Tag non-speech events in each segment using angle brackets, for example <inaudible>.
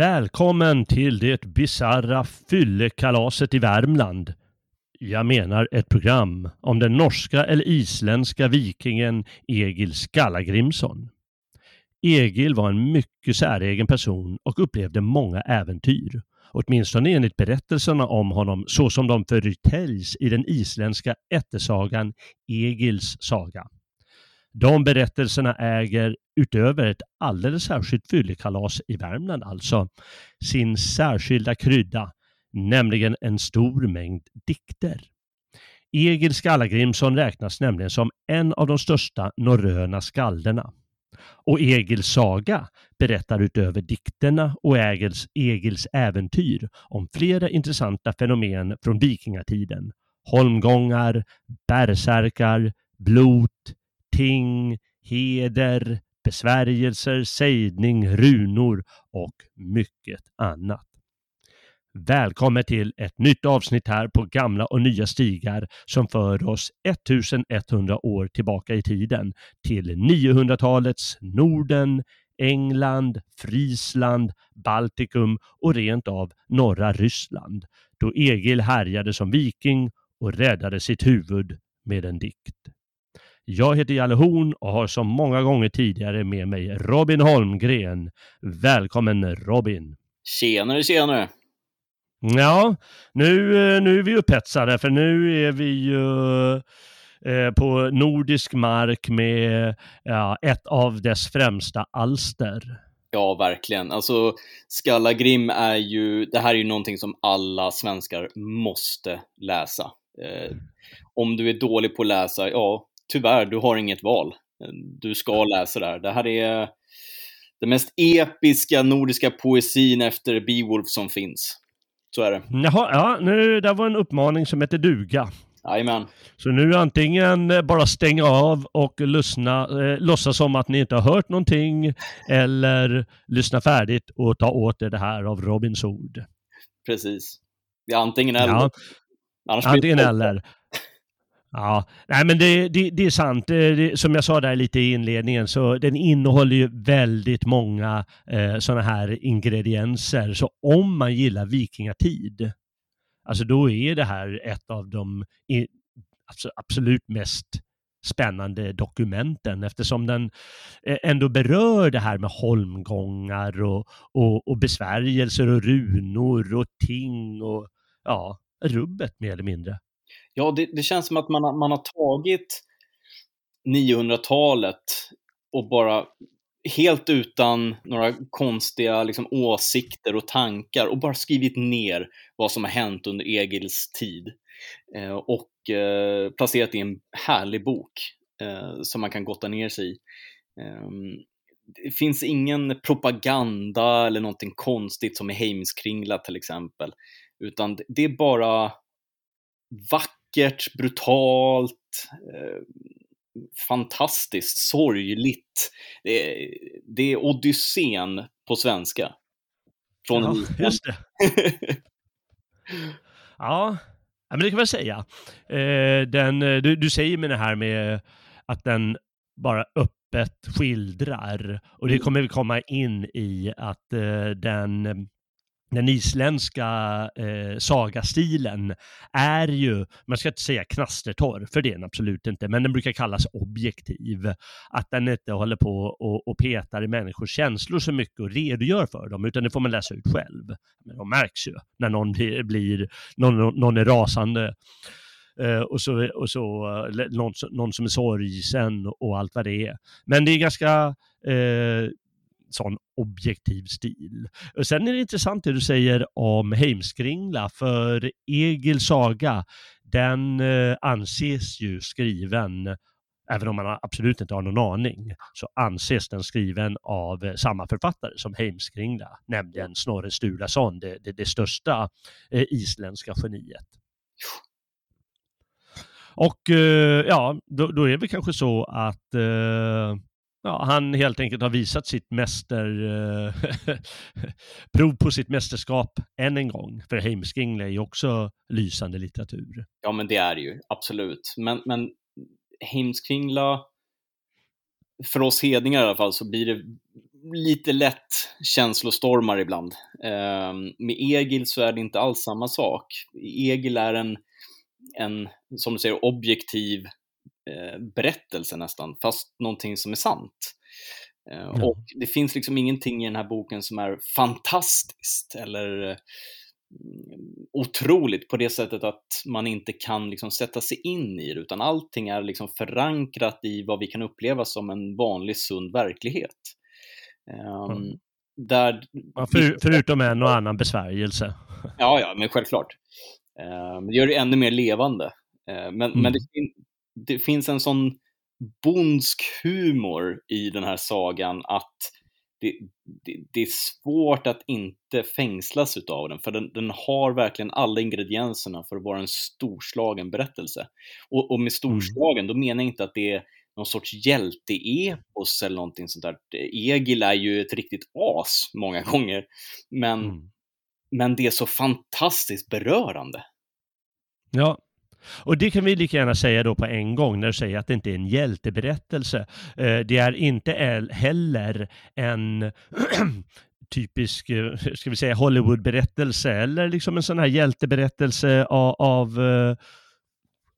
Välkommen till det bizarra fyllekalaset i Värmland. Jag menar ett program om den norska eller isländska vikingen Egil Skallagrimsson. Egil var en mycket säregen person och upplevde många äventyr. Åtminstone enligt berättelserna om honom så som de förtäljs i den isländska ättesagan Egils saga. De berättelserna äger, utöver ett alldeles särskilt fyllekalas i Värmland alltså, sin särskilda krydda, nämligen en stor mängd dikter. Egil Skallagrimsson räknas nämligen som en av de största norröna skalderna. Och Egils saga berättar utöver dikterna och Egils, Egils äventyr om flera intressanta fenomen från vikingatiden. Holmgångar, bärsärkar, blot, ting, heder, besvärjelser, sägning, runor och mycket annat. Välkommen till ett nytt avsnitt här på gamla och nya stigar som för oss 1100 år tillbaka i tiden till 900-talets Norden, England, Friesland, Baltikum och rent av norra Ryssland då Egil härjade som viking och räddade sitt huvud med en dikt. Jag heter Jalle Horn och har som många gånger tidigare med mig Robin Holmgren. Välkommen Robin! Tjenare, tjenare! Ja, nu, eh, nu är vi upphetsade för nu är vi ju eh, på nordisk mark med ja, ett av dess främsta alster. Ja, verkligen. Alltså, Skallagrim är ju, det här är ju någonting som alla svenskar måste läsa. Eh, om du är dålig på att läsa, ja, tyvärr, du har inget val. Du ska läsa det här. Det här är den mest episka nordiska poesin efter Beowulf som finns. Så är det. Jaha, ja, nu, det var en uppmaning som heter duga. Jajamän. Så nu antingen eh, bara stänga av och lyssna, eh, låtsas som att ni inte har hört någonting eller lyssna färdigt och ta åt er det här av Robins ord. Precis. Är antingen eller. Ja, antingen eller. Ja, nej men det, det, det är sant. Det, det, som jag sa där lite i inledningen så den innehåller ju väldigt många eh, sådana här ingredienser. Så om man gillar vikingatid, alltså då är det här ett av de i, alltså absolut mest spännande dokumenten eftersom den eh, ändå berör det här med holmgångar och, och, och besvärjelser och runor och ting och ja, rubbet mer eller mindre. Ja, det, det känns som att man har, man har tagit 900-talet och bara helt utan några konstiga liksom, åsikter och tankar och bara skrivit ner vad som har hänt under Egils tid eh, och eh, placerat i en härlig bok eh, som man kan gotta ner sig i. Ehm, det finns ingen propaganda eller någonting konstigt som i Heimskringla till exempel, utan det är bara vackert, brutalt, eh, fantastiskt, sorgligt. Det är, det är Odysseen på svenska. Från ja, just det. <laughs> ja, men det kan man säga. Eh, den, eh, du, du säger med det här med att den bara öppet skildrar, och det kommer vi komma in i, att eh, den den isländska eh, sagastilen är ju, man ska inte säga knastertorr, för det är den absolut inte, men den brukar kallas objektiv. Att den inte håller på och, och petar i människors känslor så mycket och redogör för dem, utan det får man läsa ut själv. Men de märks ju när någon blir, blir någon, någon är rasande. Uh, och så, och så uh, någon, någon, som är sorgsen och allt vad det är. Men det är ganska uh, sån objektiv stil. Och sen är det intressant det du säger om Heimskringla, för Egil saga, den eh, anses ju skriven Även om man absolut inte har någon aning så anses den skriven av eh, samma författare som Heimskringla, nämligen Snorre Sturlason, det, det, det största eh, isländska geniet. Och ja, då, då, är det kanske så att eh, ja, han helt enkelt har visat sitt mäster, eh, <laughs> prov på sitt mästerskap än en gång. För Heimskringla är ju också lysande litteratur. Ja, men det är det ju, absolut. Men, men Heimskringla, för oss hedningar i alla fall, så blir det lite lätt känslostormar ibland. Eh, med Egil så är det inte alls samma sak. Egil är en, en som du säger, objektiv berättelse nästan, fast någonting som är sant. Eh, mm. Och det finns liksom ingenting i den här boken som är fantastiskt eller otroligt på det sättet att man inte kan liksom sätta sig in i det, utan allting är liksom förankrat i vad vi kan uppleva som en vanlig sund verklighet. Um, mm. där... Ja, för, förutom en och annan besvärjelse. Ja, ja, men självklart. Uh, det gör det ännu mer levande. Uh, men, mm. men det, det, finns en sån bondsk humor i den här sagan att det, det, det, är svårt att inte fängslas utav den, för den, den, har verkligen alla ingredienserna för att vara en storslagen berättelse. Och, och med mm. storslagen, mm. då menar jag inte att det är någon sorts hjälteepos eller någonting sånt där. Egil är ju ett riktigt as många <laughs> gånger, men, mm. men det är så fantastiskt berörande. Ja, och det kan vi lika gärna säga då på en gång när du säger att det inte är en hjälteberättelse. Eh, det är inte heller en <clears throat> typisk, eh, ska vi säga Hollywoodberättelse eller liksom en sån här hjälteberättelse av, av eh,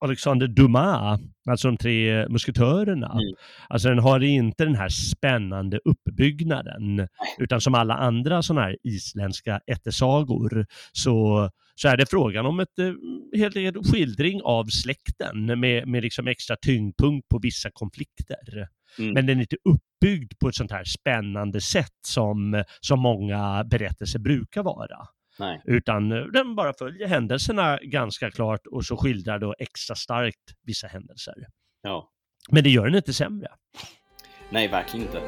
Alexander Dumas, alltså de tre musketörerna. Mm. Alltså den har inte den här spännande uppbyggnaden, utan som alla andra sådana här isländska ättesagor så, så är det frågan om ett eh, helt enkelt skildring av släkten med, med liksom extra tyngdpunkt på vissa konflikter. Mm. Men den är inte uppbyggd på ett sånt här spännande sätt som, som många berättelser brukar vara. Nej. Utan eh, den bara följer händelserna ganska klart och så skildrar då extra starkt vissa händelser. Ja. Men det gör den inte sämre. Nej, verkligen inte.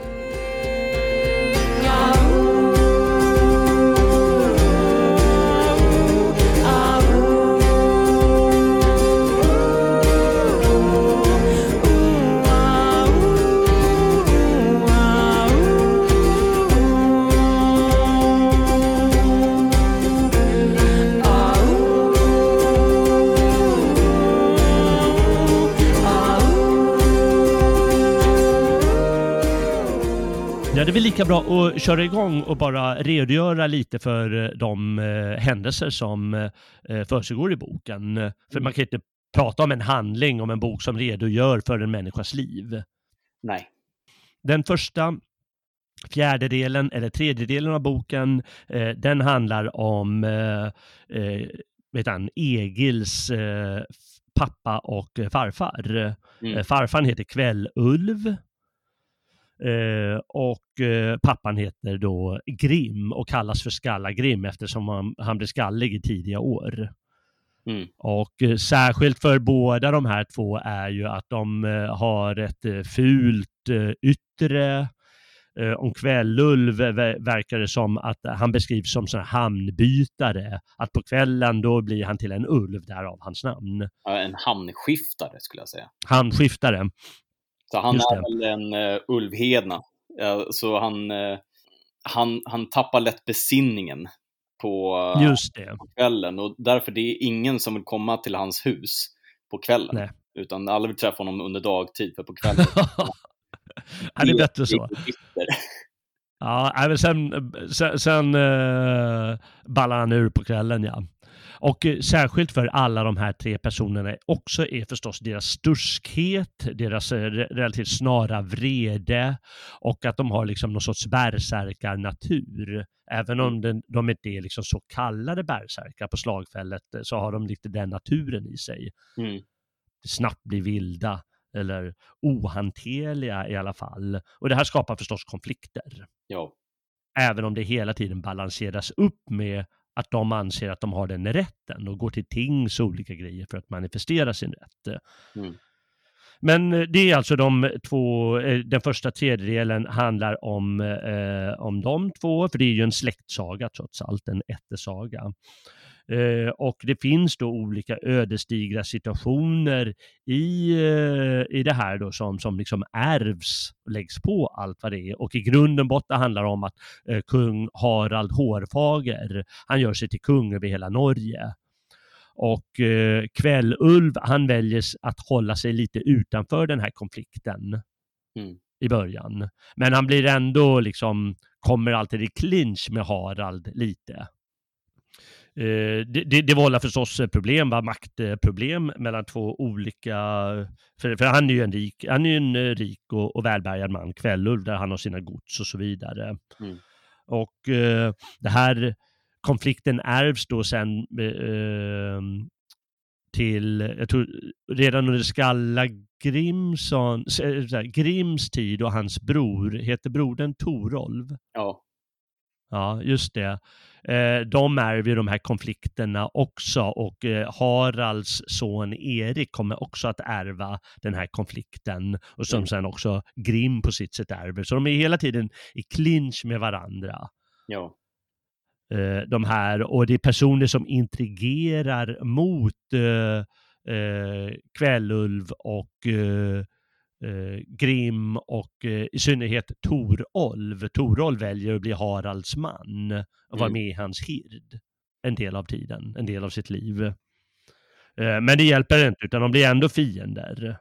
Det är väl lika bra att köra igång och bara redogöra lite för eh, de eh, händelser som eh, försiggår i boken. För man kan inte prata om en handling om en bok som redogör för en människas liv. Nej. Den första fjärdedelen eller tredjedelen av boken, den handlar om vet han, Egils pappa och farfar. Mm. farfan heter Kvällulv Eh, och eh, pappan heter då Grim och kallas för Skalla-Grim eftersom han, han blev skallig i tidiga år. Mm. Och eh, särskilt för båda de här två är ju att de har ett fult yttre. om Kvällulv verkar det som att han beskrivs som sån hamnbytare. Att på kvällen då blir han till en ulv, därav hans namn. Ja, en hamnskiftare skulle jag säga. Hamnskiftare. Så han är väl en uh, ulvhedna. Uh, så han, uh, han, han tappar lätt besinningen på, uh, Just det. på kvällen. Och därför det är ingen som vill komma till hans hus på kvällen. Nej. Utan alla vill träffa honom under dagtid, för på kvällen... <laughs> är det bättre så? Ja, sen, sen, sen uh, ballar han ur på kvällen ja. Och eh, särskilt för alla de här tre personerna också är förstås deras sturskhet, deras eh, relativt snara vrede och att de har liksom någon sorts bärsärkarnatur. Även om de inte är liksom så kallade bärsärkar på slagfället eh, så har de lite den naturen i sig. Mm. Snabbt bli vilda eller ohanterliga i alla fall. Och det här skapar förstås konflikter. Ja. Även om det hela tiden balanseras upp med att de anser att de har den rätten och går till tings och olika grejer för att manifestera sin rätt. Mm. Men eh, det är alltså de två, eh, den första tredjedelen handlar om, eh, om de två, för det är ju en släktsaga trots allt, en ättesaga. Eh, och det finns då olika ödesdigra situationer i, eh, i det här då som, som liksom ärvs och läggs på allt vad det är. Och i grunden botten handlar det om att eh, kung Harald Hårfager, han gör sig till kung över hela Norge. Och eh, Kvällulv, han väljer att hålla sig lite utanför den här konflikten. Mm i början. Men han blir ändå liksom, kommer alltid i clinch med Harald lite. Eh, det, det, det vållar förstås problem, va? maktproblem mellan två olika, för, för, han är ju en rik, han är en eh, rik och, och välbärgad man, Kvällulv, där han har sina gods och så vidare. Mm. Och eh, det här konflikten ärvs då sen eh, till, jag tror redan under Skalla Grimson, Grims tid och hans bror, heter brodern Torolv? Ja. Ja, just det. Eh, de ärver ju de här konflikterna också och eh, Haralds son Erik kommer också att ärva den här konflikten och som mm. sen också Grim på sitt sätt ärver. Så de är hela tiden i clinch med varandra. Ja. Eh, de här och det är personer som intrigerar mot Kvällulv och eh, Grim och eh, i synnerhet Torolv. Torolv väljer att bli Haralds man och vara mm. med i hans hird en del av tiden, en del av sitt liv. Eh, men det hjälper inte, utan de blir ändå fiender.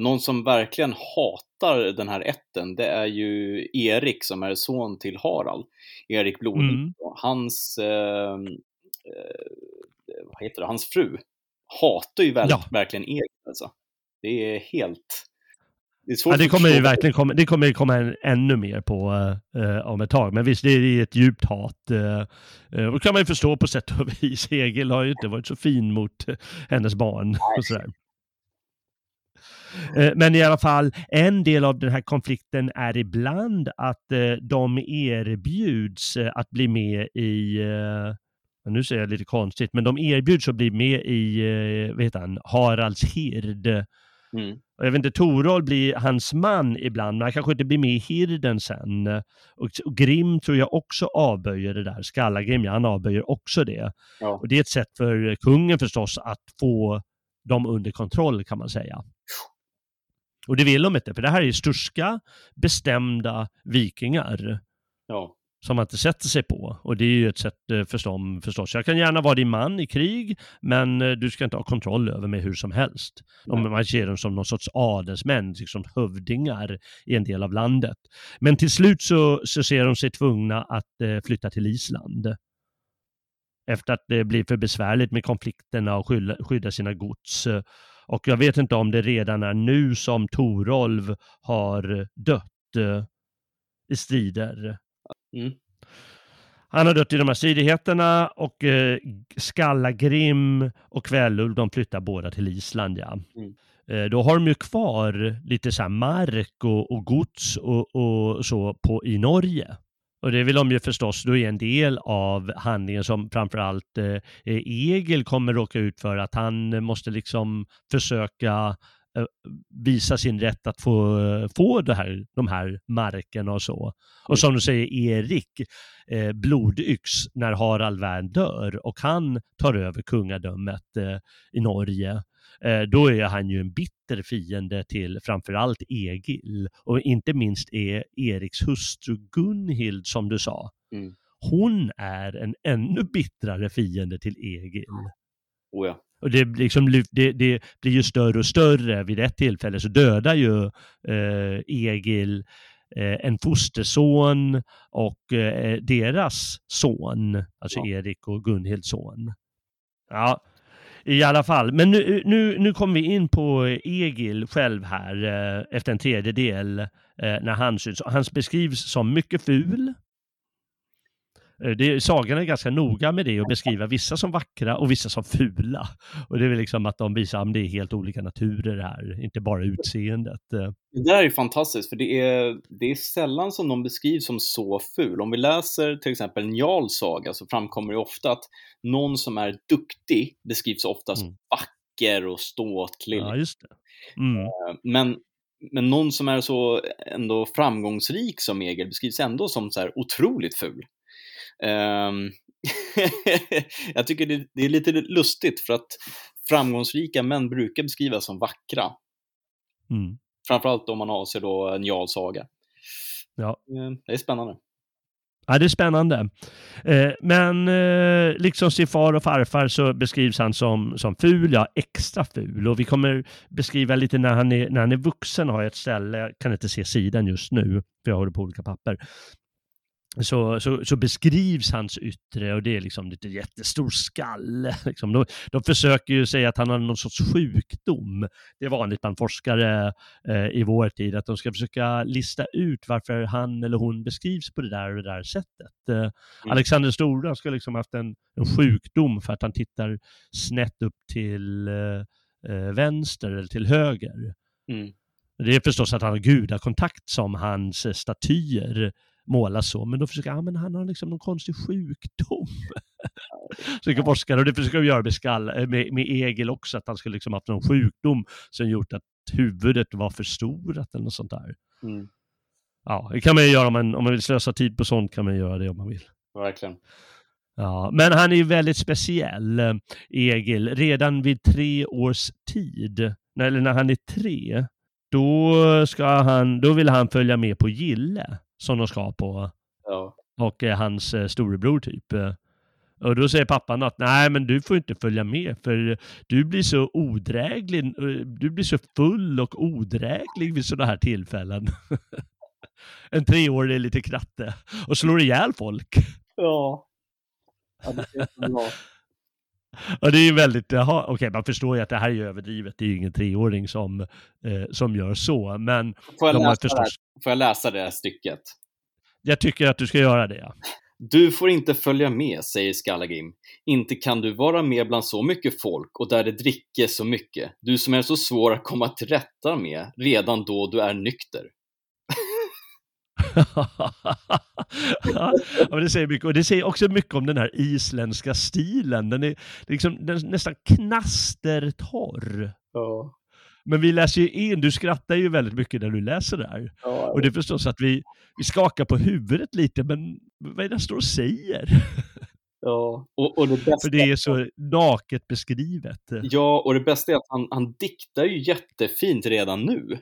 Någon som verkligen hatar den här ätten, det är ju Erik som är son till Harald. Erik Blodvik. Mm. Hans, eh, eh, vad heter det, hans fru hatar ju väldigt, ja. verkligen Erik. Alltså. Det är helt det, ja, det kommer ju verkligen komma, det kommer komma en, ännu mer på uh, om ett tag. Men visst, det är ett djupt hat. Uh, uh, och kan man ju förstå på sätt och vis. <laughs> Egil har ju inte varit så fin mot hennes barn. Och sådär. Men i alla fall, en del av den här konflikten är ibland att de erbjuds att bli med i, nu säger jag lite konstigt, men de erbjuds att bli med i, vad heter han, Haralds hird. Mm. Och jag vet inte, Torol blir hans man ibland, men han kanske inte blir med i hirden sen. Och, och Grim tror jag också avböjer det där, Skallagrim, ja, han avböjer också det. Ja. Och det är ett sätt för kungen förstås att få dem under kontroll kan man säga. Och det vill de inte, för det här är sturska, bestämda vikingar. Ja som man inte sätter sig på. Och det är ju ett sätt eh, för dem förstås. Jag kan gärna vara din man i krig, men eh, du ska inte ha kontroll över mig hur som helst. Om man ser dem som någon sorts adelsmän, liksom hövdingar i en del av landet. Men till slut så, så ser de sig tvungna att eh, flytta till Island. Efter att det blir för besvärligt med konflikterna och skydda, skydda sina gods. Och jag vet inte om det redan är nu som Torolv har dött i strider Mm. Han har dött i de här stridigheterna och eh, Skallagrim och Kvällulv de flyttar båda till Island. Ja. Mm. Eh, då har de ju kvar lite så mark och, och gods och, och, så på, i Norge. Och det vill de ju förstås, då är en del av handlingen som framförallt eh, Egil kommer råka ut för, att han måste liksom försöka visa sin rätt att få, få det här, de här markerna och så. Och som du säger, Erik eh, blodyx när Harald Wern dör och han tar över kungadömet eh, i Norge. Eh, då är han ju en bitter fiende till framförallt Egil och inte minst är Eriks hustru Gunhild som du sa. Mm. Hon är en ännu bittrare fiende till Egil. Oh ja. Och det, liksom, det, det, blir ju större och större. Vid ett tillfälle så dödar ju eh, Egil eh, en fosterson och eh, deras son, alltså ja. Erik och Gunhilds son. Ja, i alla fall. Men nu, nu, nu kommer vi in på Egil själv här eh, efter en tredjedel eh, när han syns. Han beskrivs som mycket ful. Eh, det, sagan är ganska noga med det och beskriva vissa som vackra och vissa som fula. Och det är väl liksom att de visar att det är helt olika naturer här, inte bara utseendet. Eh. Det där är fantastiskt, för det är, det är sällan som de beskrivs som så ful. Om vi läser till exempel Njals saga så framkommer det ofta att någon som är duktig beskrivs ofta som mm. vacker och ståtlig. Ja, just det. Mm. Eh, men men någon som är så ändå framgångsrik som Egil beskrivs ändå som så här otroligt ful. Um, <laughs> jag tycker det, det, är lite lustigt för att framgångsrika män brukar beskrivas som vackra. Mm. Framförallt om man avser då en Jarl saga. Ja. Ehm, det är spännande. Ja, det är spännande. Eh, men eh, liksom sin far och farfar så beskrivs han som, som ful, ja extra ful. Och vi kommer beskriva lite när han är, när han är vuxen, har jag ett ställe, jag kan inte se sidan just nu, för jag har det på olika papper så, så, så, beskrivs hans yttre och det är liksom lite jättestor skalle. <laughs> Liksom. De, de försöker ju säga att han har någon sorts sjukdom. Det är vanligt bland forskare eh, i vår tid att de ska försöka lista ut varför han eller hon beskrivs på det där och det där sättet. Eh, mm. Alexander Stora ska liksom haft en, en, sjukdom för att han tittar snett upp till eh, eh vänster eller till höger. Mm. Det är förstås att han har gudakontakt som hans statyer målas så, men då försöker han, men han har liksom någon konstig sjukdom. <laughs> så forskare, och det försöker de göra med, skall, eh, med, med Egil också, att han skulle liksom haft någon sjukdom som gjort att huvudet var förstorat eller något sånt där. Mm. Ja, det kan man ju göra om man, om man vill slösa tid på sånt kan man göra det om man vill. Verkligen. Ja, men han är ju väldigt speciell, eh, Egil. Redan vid tre års tid, eller när han är tre, då, ska han, då vill han följa med på Gille som de ska på. Ja. Och eh, hans eh, storebror typ. Eh. Och då säger pappan att nej, men du får inte följa med för du blir så odräglig. Eh, du blir så full och odräglig vid sådana här tillfällen. <laughs> en treårig lite kratte och slår ihjäl folk. Ja. ja det är bra. Ja, det är ju väldigt, jaha, okej, man förstår ju att det här är överdrivet. Det är ju ingen treåring som, eh, som gör så, men... Får jag, de läsa förstås... Får jag läsa det här stycket? Jag tycker att du ska göra det, ja. Du får inte följa med, säger Skallagrim. Inte kan du vara med bland så mycket folk och där det dricker så mycket. Du som är så svår att komma till rätta med redan då du är nykter. Ja, det säger mycket. Och det säger också mycket om den här isländska stilen. Den är, liksom, den är nästan knastertorr. Ja. Men vi läser ju in, du skrattar ju väldigt mycket när du läser det här. Ja, och det är förstås att vi, vi skakar på huvudet lite, men vad är det han står och säger? Ja, och, och det bästa... För det är så naket beskrivet. Ja, och det bästa är att han, han diktar ju jättefint redan nu.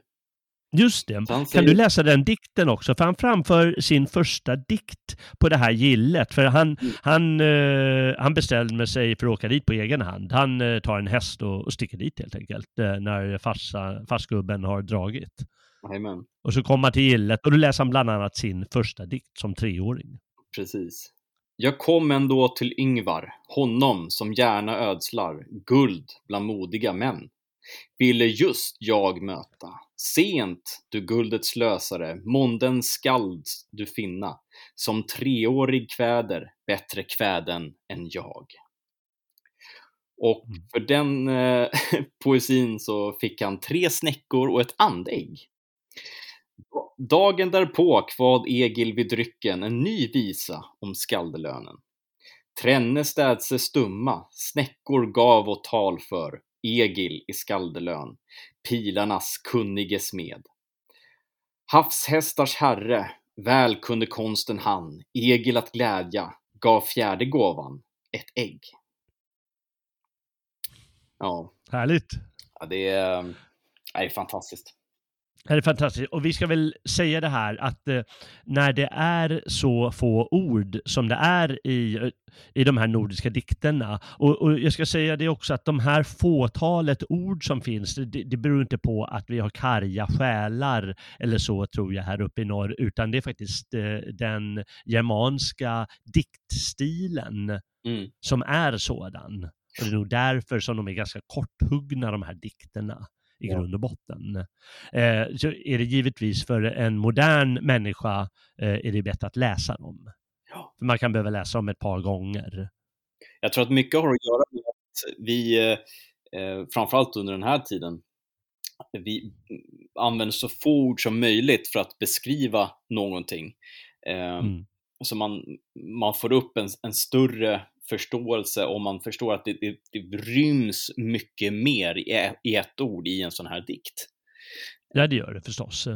Just det. Kan du läsa den dikten också? För han framför sin första dikt på det här gillet. För han, mm. han, uh, han bestämmer sig för att åka dit på egen hand. Han uh, tar en häst och, och sticker dit helt enkelt uh, när farsa, farsgubben har dragit. Amen. Och så kommer han till gillet och då läser han bland annat sin första dikt som treåring. Precis. Jag kom ändå till Yngvar, honom som gärna ödslar guld bland modiga män. Ville just jag möta Sent, du guldets slösare, månden skald du finna, som treårig kväder, bättre kväden än jag. Och mm. för den eh, <laughs> poesin så fick han tre snäckor och ett andägg. Dagen därpå kvad Egil vid drycken en ny visa om skaldelönen. Trenne städse stumma, snäckor gav och tal för, Egil i skaldelön, pilarnas kunnige smed. Havshästars herre, väl kunde konsten han, Egil att glädja, gav fjärde gåvan, ett ägg. Ja. Härligt. Ja, det är, det är fantastiskt. Det är fantastiskt. Och vi ska väl säga det här att eh, när det är så få ord som det är i, i de här nordiska dikterna, och, och jag ska säga det också att de här fåtalet ord som finns, det, det beror inte på att vi har karga själar eller så tror jag här uppe i norr, utan det är faktiskt eh, den germanska diktstilen mm. som är sådan. Och det är nog därför som de är ganska korthuggna de här dikterna i grund och botten. Eh, så är det givetvis för en modern människa eh, är det bättre att läsa dem. Ja. För man kan behöva läsa dem ett par gånger. Jag tror att mycket har att göra med att vi, eh, eh framförallt under den här tiden, vi använder så få ord som möjligt för att beskriva någonting. Eh, mm. Så man, man får upp en, en större förståelse om man förstår att det, det, det ryms mycket mer i, i ett ord i en sån här dikt. Ja, det gör det förstås.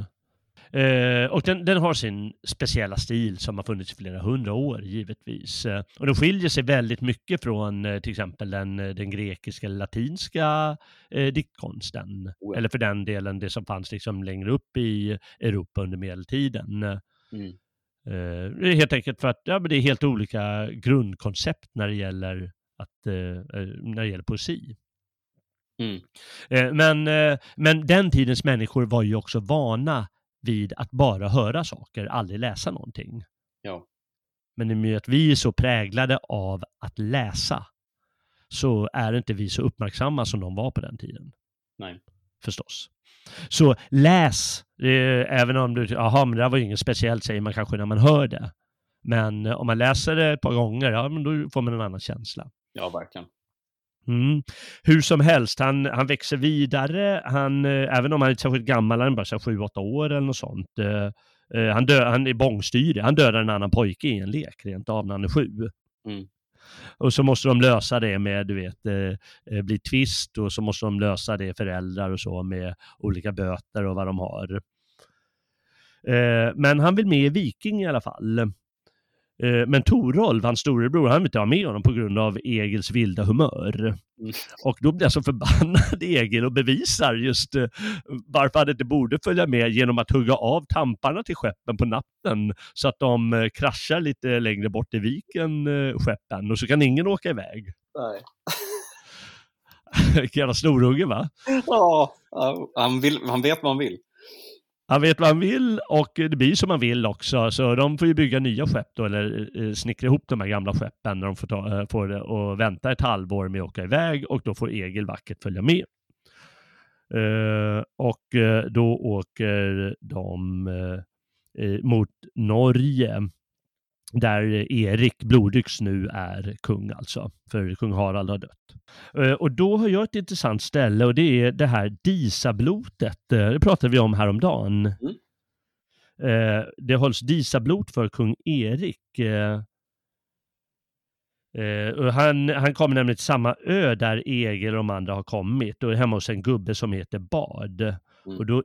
Eh, och den, den, har sin speciella stil som har funnits i flera hundra år givetvis. Eh, och den skiljer sig väldigt mycket från eh, till exempel den, eh, den grekiska eller latinska eh, diktkonsten. Oh. Eller för den delen det som fanns liksom längre upp i Europa under medeltiden. Mm. Eh, helt enkelt för att ja, det är helt olika grundkoncept när det gäller, att, eh, eh, när det gäller poesi. Mm. Eh, men, eh, men den tidens människor var ju också vana vid att bara höra saker, aldrig läsa någonting. Ja. Men i och med att vi är så präglade av att läsa så är inte vi så uppmärksamma som de var på den tiden. Nej. Förstås. Så läs, eh, även om du, jaha men det där var ju inget speciellt säger man kanske när man hör det. Men eh, om man läser det ett par gånger, ja men då får man en annan känsla. Ja, verkligen. Mm. Hur som helst, han, han växer vidare, han, eh, även om han är särskilt gammal, han är bara 7-8 år eller något sånt. Eh, eh, han, dö, han är bångstyrig, han dödar en annan pojke i en lek rent av när han är sju. Mm. Och så måste de lösa det med, du vet, eh, eh bli tvist och så måste de lösa det föräldrar och så med olika böter och vad de har. Eh, men han vill med i Viking i alla fall. Eh, men Torolv, hans storebror, han vill inte ha med honom på grund av Egils vilda humör. Mm. Och då blir alltså förbannad <laughs> Egil och bevisar just uh, varför han inte borde följa med genom att hugga av tamparna till skeppen på natten så att de uh, kraschar lite längre bort i viken, skeppen, och så kan ingen åka iväg. Nej. Vilken <laughs> jävla snorunge va? Ja, han, vill, han vet vad han vill. Han vet vad han vill och det blir som han vill också. Så de får ju bygga nya skepp då, eller eh, snickra ihop de här gamla skeppen när de får, ta, eh, får det och vänta ett halvår med att åka iväg och då får Egil vackert följa med. Uh, och då åker de uh, mot Norge där Erik Blodyx nu är kung alltså, för kung Harald har dött. Eh, och då har jag ett intressant ställe och det är det här Disablotet. Eh, det pratade vi om häromdagen. Mm. Eh, det hålls Disablot för kung Erik. Han, han kommer nämligen till samma ö där Egil och de andra har kommit och är hemma hos en gubbe som heter Bard. Mm. Och då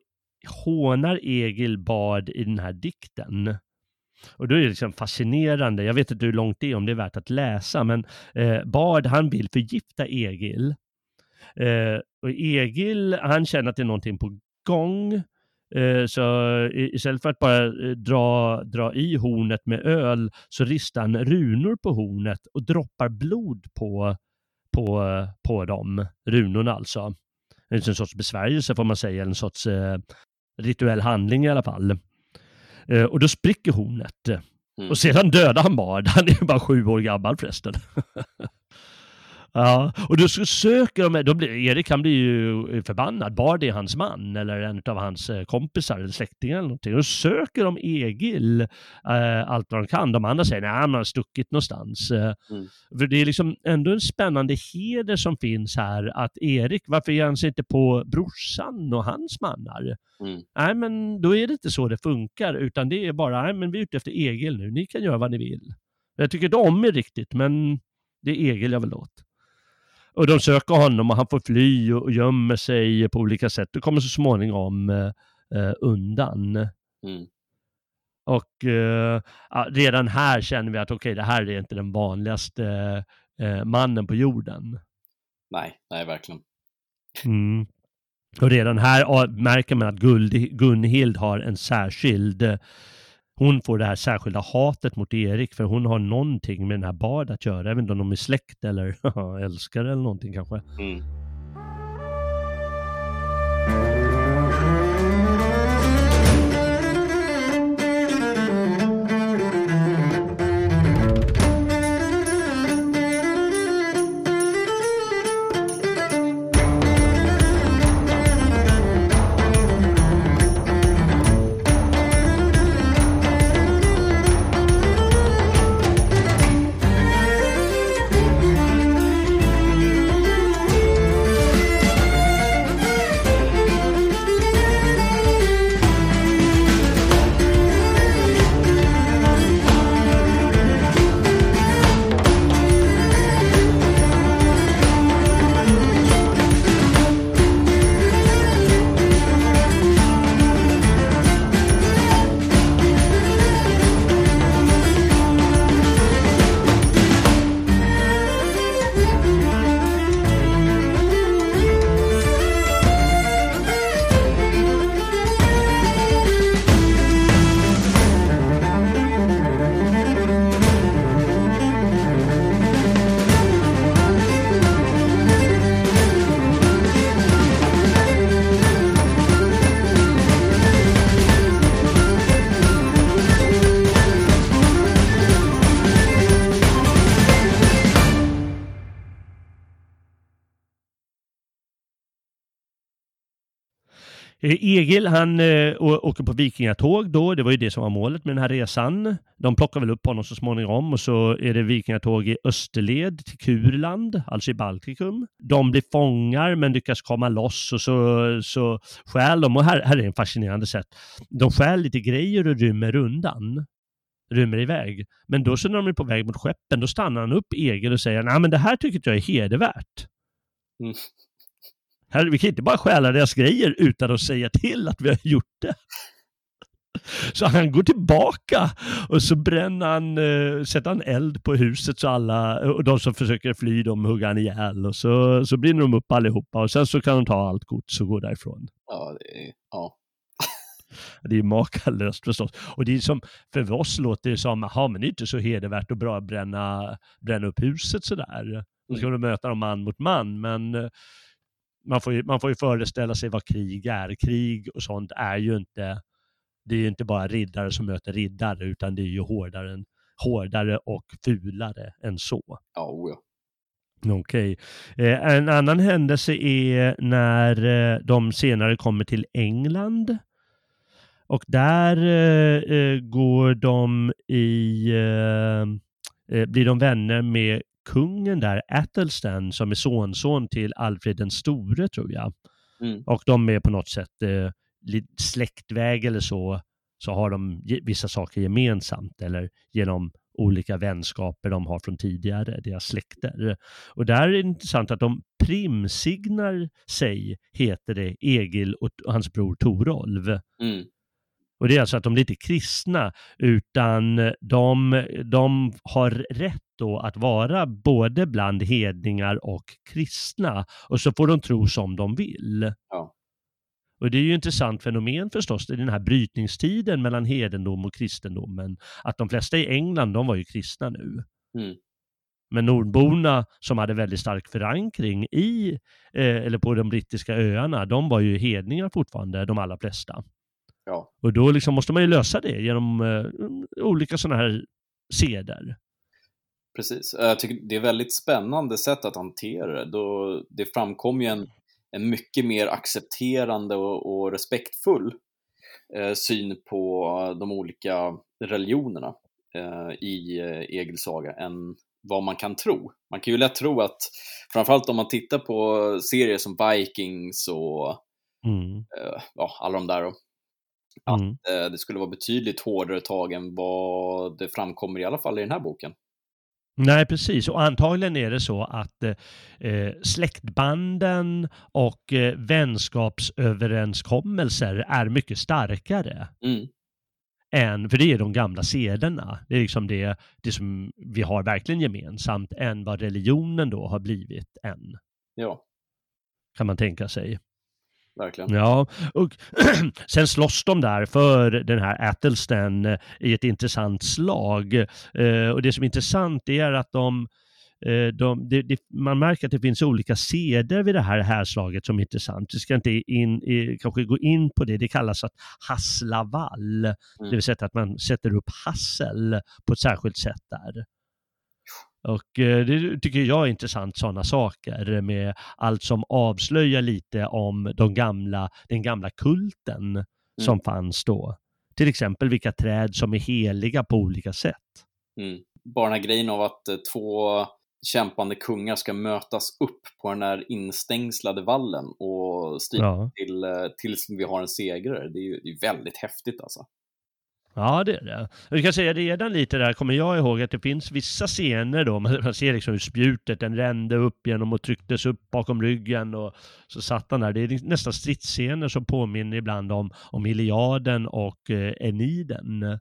hånar Egil Bard i den här dikten. Och då är det liksom fascinerande, jag vet inte hur långt det är, om det är värt att läsa, men eh, Bard han vill förgifta Egil. Eh, och Egil, han känner att det är någonting på gång. Eh, så istället för att bara eh, dra, dra i hornet med öl så ristar han runor på hornet och droppar blod på, på, på dem, runorna alltså. En sorts besvärjelse får man säga, en sorts eh, rituell handling i alla fall. Eh, och då spricker hornet. Mm. Och sedan dödar han Bard. <laughs> Han är bara sju år gammal förresten. <laughs> Ja, och då söker de, då blir, Erik han blir ju förbannad. Bard är hans man eller en av hans eh, kompisar eller släktingar eller någonting. Då söker de Egil äh, allt vad de kan. De andra säger nej, han har stuckit någonstans. Eh, mm. För det är liksom ändå en spännande heder som finns här att Erik, varför ger han sig inte på brorsan och hans mannar? Mm. Nej, men då är det inte så det funkar, utan det är bara, nej men vi är ute efter Egil nu, ni kan göra vad ni vill. Jag tycker inte om er riktigt, men det är Egil jag vill åt. Och de söker honom och han får fly och gömmer sig på olika sätt och kommer så småningom eh, eh undan. Mm. Och eh, redan här känner vi att okej, okay, det här är inte den vanligaste eh, mannen på jorden. Nej, nej verkligen. Mm. Och redan här märker man att Gunhild har en särskild hon får det här särskilda hatet mot Erik för hon har någonting med den här Bard att göra. Jag vet inte om de är släkt eller <laughs> älskar eller någonting kanske. Mm. Egil han eh, åker på vikingatåg då, det var ju det som var målet med den här resan. De plockar väl upp honom så småningom och så är det vikingatåg i österled till Kurland, alltså i Baltikum. De blir fångar men lyckas komma loss och så, så stjäl de, och här, här är en fascinerande sätt, de stjäl lite grejer och rymmer undan rymmer iväg. Men då så när de är på väg mot skeppen, då stannar han upp Egil och säger nej men det här tycker jag är hedervärt. Mm. Här, vi kan inte bara stjäla deras grejer utan att säga till att vi har gjort det. Så han går tillbaka och så bränner han, uh, sätter han eld på huset så alla, och de som försöker fly de hugger han ihjäl och så, så brinner de upp allihopa och sen så kan de ta allt gods och gå därifrån. Ja, det är, ja. det är makalöst förstås. Och det är som, för oss låter det som, jaha men det är inte så hedervärt att bra bränna, bränna upp huset sådär. Då ska mm. du möta dem man mot man, men uh, man får, ju, man får ju föreställa sig vad krig är. Krig och sånt är ju inte, det är ju inte bara riddare som möter riddare, utan det är ju hårdare, hårdare och fulare än så. Ja, oh ja. Okej. Okay. Eh, en annan händelse är när eh, de senare kommer till England. Och där eh, eh går de i, eh, eh, blir de vänner med kungen där, Athelstan, som är sonson till Alfred den store tror jag. Mm. Och de är på något sätt eh, släktväg eller så, så har de vissa saker gemensamt eller genom olika vänskaper de har från tidigare, deras släkter. Och där är det intressant att de primsignar sig, heter det, Egil och hans bror Torolv. Mm. Och det är alltså att de är inte kristna, utan de, de har rätt då att vara både bland hedningar och kristna. Och så får de tro som de vill. Ja. Och det är ju ett intressant fenomen förstås, i den här brytningstiden mellan hedendom och kristendomen. Att de flesta i England, de var ju kristna nu. Mm. Men nordborna som hade väldigt stark förankring i, eh, eller på de brittiska öarna, de var ju hedningar fortfarande, de allra flesta. Ja. Och då liksom måste man ju lösa det genom eh, olika sådana här seder. Precis. Jag tycker det är väldigt spännande sätt att hantera det. Då det framkom ju en, en mycket mer accepterande och, och respektfull eh, syn på de olika religionerna eh, i eh, Egils saga än vad man kan tro. Man kan ju lätt tro att, framförallt om man tittar på serier som Vikings och mm. eh, ja, alla de där, att mm. eh, det skulle vara betydligt hårdare tag än vad det framkommer i alla fall i den här boken. Nej, precis. Och antagligen är det så att eh, släktbanden och eh, vänskapsöverenskommelser är mycket starkare. Mm. Än, för det är de gamla sederna. Det är liksom det, det som vi har verkligen gemensamt än vad religionen då har blivit än. Ja. Kan man tänka sig. Verkligen. Ja, och <clears throat> sen slåss de där för den här Athelstan eh, i ett intressant slag. Eh, och det som är intressant är att de eh, de, det, det, man märker att det finns olika seder vid det här härslaget som är intressant. Vi ska inte in, kanske gå in på det. Det kallas att hassla vall, mm. det vill säga att man sätter upp hassel på ett särskilt sätt där. Och eh, det tycker jag är intressant, sådana saker med allt som avslöjar lite om de gamla, den gamla kulten mm. som fanns då. Till exempel vilka träd som är heliga på olika sätt. Mm. Bara den här grejen av att eh, två kämpande kungar ska mötas upp på den här instängslade vallen och strida ja. till, eh, tills vi har en segrare. Det är ju det är väldigt häftigt alltså. Ja, det är det. Vi kan säga redan lite där kommer jag ihåg att det finns vissa scener då, man ser liksom hur spjutet, den rände upp genom och trycktes upp bakom ryggen och så satt han där. Det är nästan stridsscener som påminner ibland om, om Iliaden och eh, Eniden.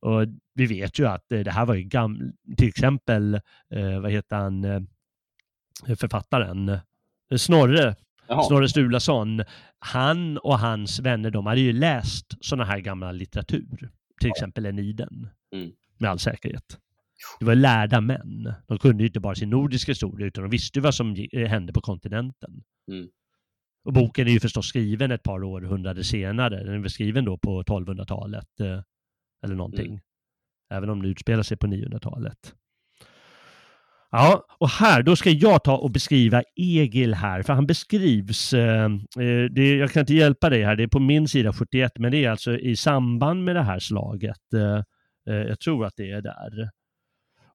Och vi vet ju att eh, det här var ju gamla, till exempel, eh, vad heter han, eh, författaren, Snorre Jaha. Snorre Sturlason, han och hans vänner, de hade ju läst sådana här gamla litteratur. Till exempel Eniden. Mm. Med all säkerhet. Det var lärda män. De kunde ju inte bara sin nordiska historia, utan de visste vad som eh, hände på kontinenten. Mm. Och boken är ju förstås skriven ett par århundraden senare. Den är skriven då på 1200-talet eh, eller någonting. Mm. Även om den utspelar sig på 900-talet. Ja, och här, då ska jag ta och beskriva Egil här, för han beskrivs, eh, eh, det, jag kan inte hjälpa dig här, det är på min sida 71, men det är alltså i samband med det här slaget. Eh, eh, jag tror att det är där.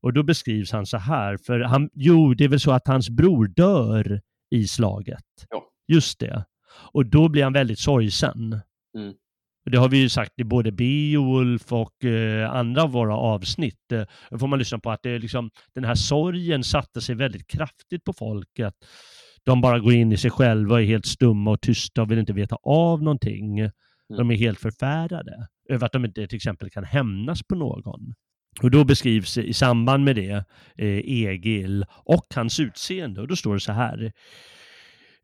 Och då beskrivs han så här, för han, jo, det är väl så att hans bror dör i slaget. Ja. Just det. Och då blir han väldigt sorgsen. Mm. Det har vi ju sagt i både Beowulf och eh, andra av våra avsnitt. Eh, då får man lyssna på att det är liksom, den här sorgen satte sig väldigt kraftigt på folket. De bara går in i sig själva och är helt stumma och tysta och vill inte veta av någonting. De är helt förfärade över att de inte till exempel kan hämnas på någon. Och då beskrivs i samband med det eh, Egil och hans utseende och då står det så här.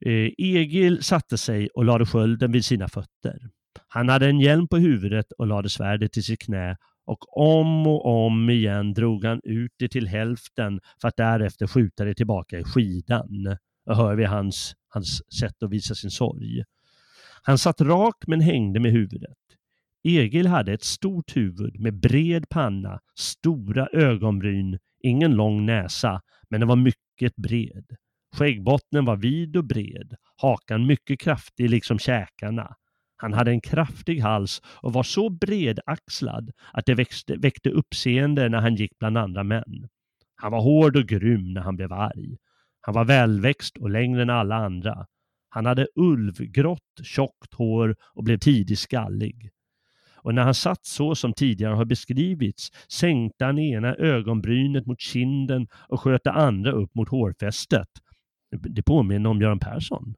Eh, Egil satte sig och lade skölden vid sina fötter. Han hade en hjälm på huvudet och lade svärdet i sitt knä och om och om igen drog han ut det till hälften för att därefter skjuta det tillbaka i skidan. Och hör vi hans, hans sätt att visa sin sorg. Han satt rak men hängde med huvudet. Egil hade ett stort huvud med bred panna, stora ögonbryn, ingen lång näsa, men den var mycket bred. Skäggbottnen var vid och bred, hakan mycket kraftig liksom käkarna. Han hade en kraftig hals och var så bredaxlad att det växte, väckte uppseende när han gick bland andra män. Han var hård och grym när han blev arg. Han var välväxt och längre än alla andra. Han hade ulvgrått, tjockt hår och blev tidigt skallig. Och när han satt så som tidigare har beskrivits sänkte han ena ögonbrynet mot kinden och sköt det andra upp mot hårfästet. Det påminner om Göran Persson.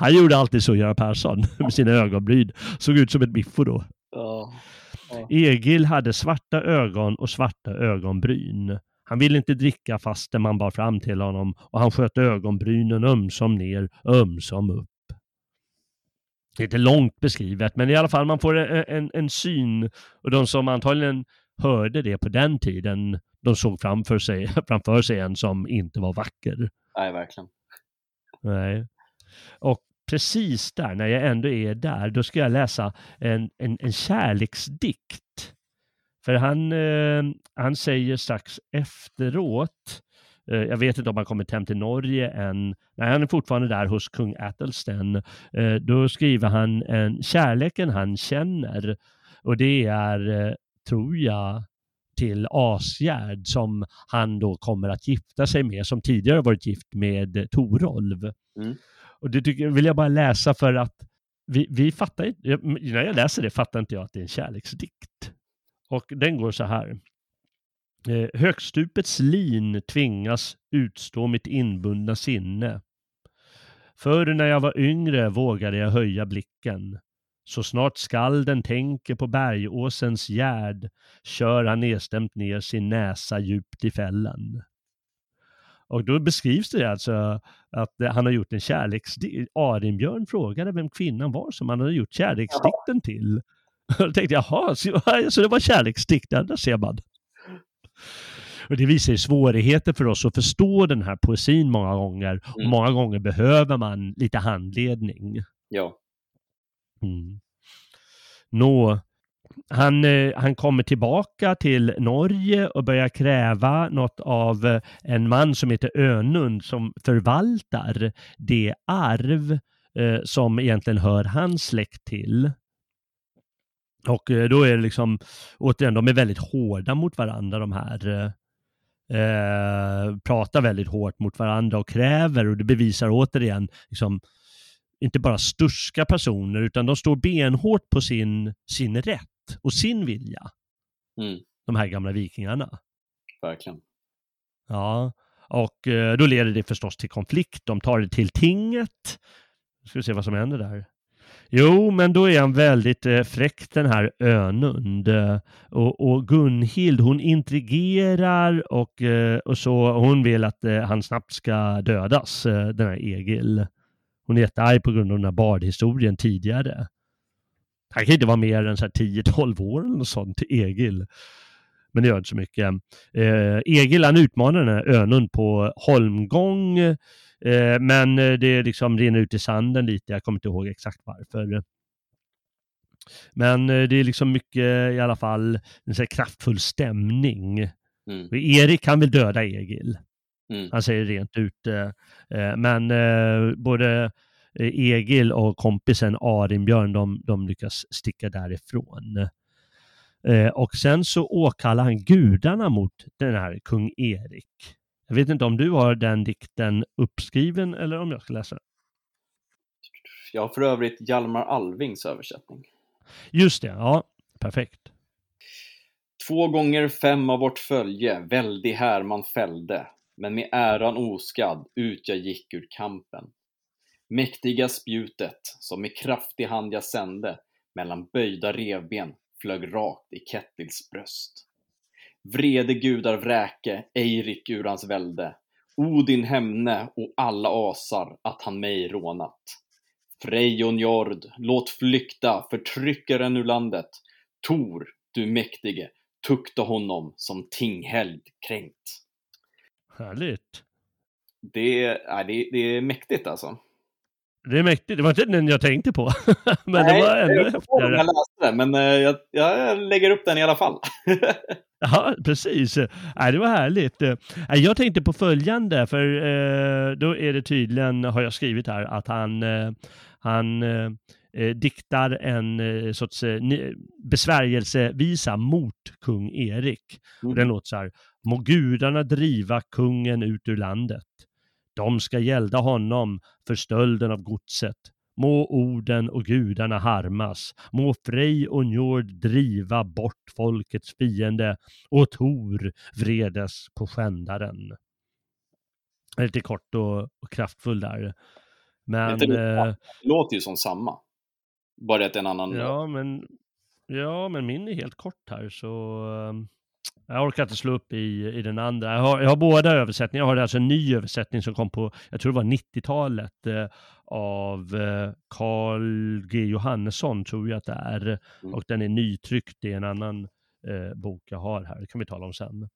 Han gjorde alltid så, Göran Persson, <laughs> med sina ögonbryn. Såg ut som ett biffo då. Ja. Egil hade svarta ögon och svarta ögonbryn. Han ville inte dricka fastän man bar fram till honom och han sköt ögonbrynen ömsom ner, ömsom upp. Det är inte långt beskrivet, men i alla fall man får en, en, en syn och de som antagligen hörde det på den tiden, de såg framför sig, <laughs> framför sig en som inte var vacker. Nej, verkligen. Nej. Och precis där, när jag ändå är där, då ska jag läsa en, en, en kärleksdikt. För han, eh, han säger strax efteråt, eh, jag vet inte om han kommit hem till Norge än, nej han är fortfarande där hos kung Athelstan, eh, då skriver han en kärleken han känner och det är, eh, tror jag, till Asgärd som han då kommer att gifta sig med, som tidigare varit gift med Torolv. Mm. Och det tycker, vill jag bara läsa för att vi, vi fattar inte, när jag läser det fattar inte jag att det är en kärleksdikt. Och den går så här. Eh, högstupets lin tvingas utstå mitt inbundna sinne. Förr när jag var yngre vågade jag höja blicken. Så snart skalden tänker på bergåsens gärd kör han nedstämt ner sin näsa djupt i fällen. Och då beskrivs det alltså att han har gjort en kärleksdikt. Arinbjörn frågade vem kvinnan var som han hade gjort kärleksdikten till. <laughs> Och då tänkte jag, jaha, så <laughs> det var kärleksdikt, där ser man. Och det visar ju svårigheter för oss att förstå den här poesin många gånger. Och Mm. många gånger behöver man lite handledning. Ja. Mm. Nå, han, eh, han kommer tillbaka till Norge och börjar kräva något av eh, en man som heter Önund som förvaltar det arv eh, som egentligen hör hans släkt till. Och då är det liksom, återigen, de är väldigt hårda mot varandra de här. Eh, pratar väldigt hårt mot varandra och kräver och det bevisar återigen liksom, inte bara sturska personer utan de står benhårt på sin, sin rätt och sin vilja. Mm. De här gamla vikingarna. Verkligen. Ja, och eh, då leder det förstås till konflikt. De tar det till tinget. Nu ska vi se vad som händer där. Jo, men då är han väldigt eh, fräck den här Önund. Eh, och, och Gunhild hon intrigerar och, och så hon vill att han snabbt ska dödas, den här Egil. Hon är jättearg på grund av den här bardhistorien tidigare. Han kan inte vara mer än så här 10-12 år eller något sånt till Egil. Men det gör inte så mycket. Eh, Egil han utmanar den här Önund på holmgång. Eh, men eh, det liksom rinner ut i sanden lite. Jag kommer inte ihåg exakt varför. Men eh, det är liksom mycket i alla fall en så kraftfull stämning. Mm. Erik han vill döda Egil. Mm. Han säger rent ut. Eh, men eh, både Egil och kompisen Arinbjörn, de, de lyckas sticka därifrån. Och sen så åkallar han gudarna mot den här kung Erik. Jag vet inte om du har den dikten uppskriven eller om jag ska läsa den. Jag har för övrigt Hjalmar Alvings översättning. Just det, ja, perfekt. Två gånger fem av vårt följe, väldig här man fällde, men med äran oskadd ut jag gick ur kampen. Mäktiga spjutet, som med kraftig hand jag sände, mellan böjda revben flög rakt i Kettils bröst. Vrede gudar vräke, Eirik ur hans välde, Odin hämne och alla asar att han mig rånat. Frejon Jord, låt flykta förtryckaren ur landet. Tor, du mäktige, tukta honom som tinghälld kränkt. Härligt. Det, är, det är mäktigt alltså. Det är mäktigt. Det var inte den jag tänkte på. <laughs> men Nej, det var ännu häftigare. Jag läste den, men eh, jag, jag lägger upp den i alla fall. <laughs> Ja, precis. Nej, det var härligt. Jag tänkte på följande, för eh, då är det tydligen, har jag skrivit här, att han, eh, han diktar en sorts besvärjelsevisa mot kung Erik. Mm. Och den låter så här. Må gudarna driva kungen ut ur landet. De ska gälda honom för stölden av godset. Må orden och gudarna harmas. Må Frej och Njord driva bort folkets fiende och Tor vredes på skändaren. Lite kort och, och kraftfull där. Men... Det, det låter ju som samma. Bara att en annan... Ja, men, ja, men min är helt kort här så... Jag orkar inte slå upp i, i den andra. Jag har, jag har båda översättningar. Jag har alltså en ny översättning som kom på, jag tror det var 90-talet, eh, av eh, Carl G Johannesson, tror jag att det är. Mm. Och den är nytryckt i en annan eh, bok jag har här. Det kan vi tala om sen.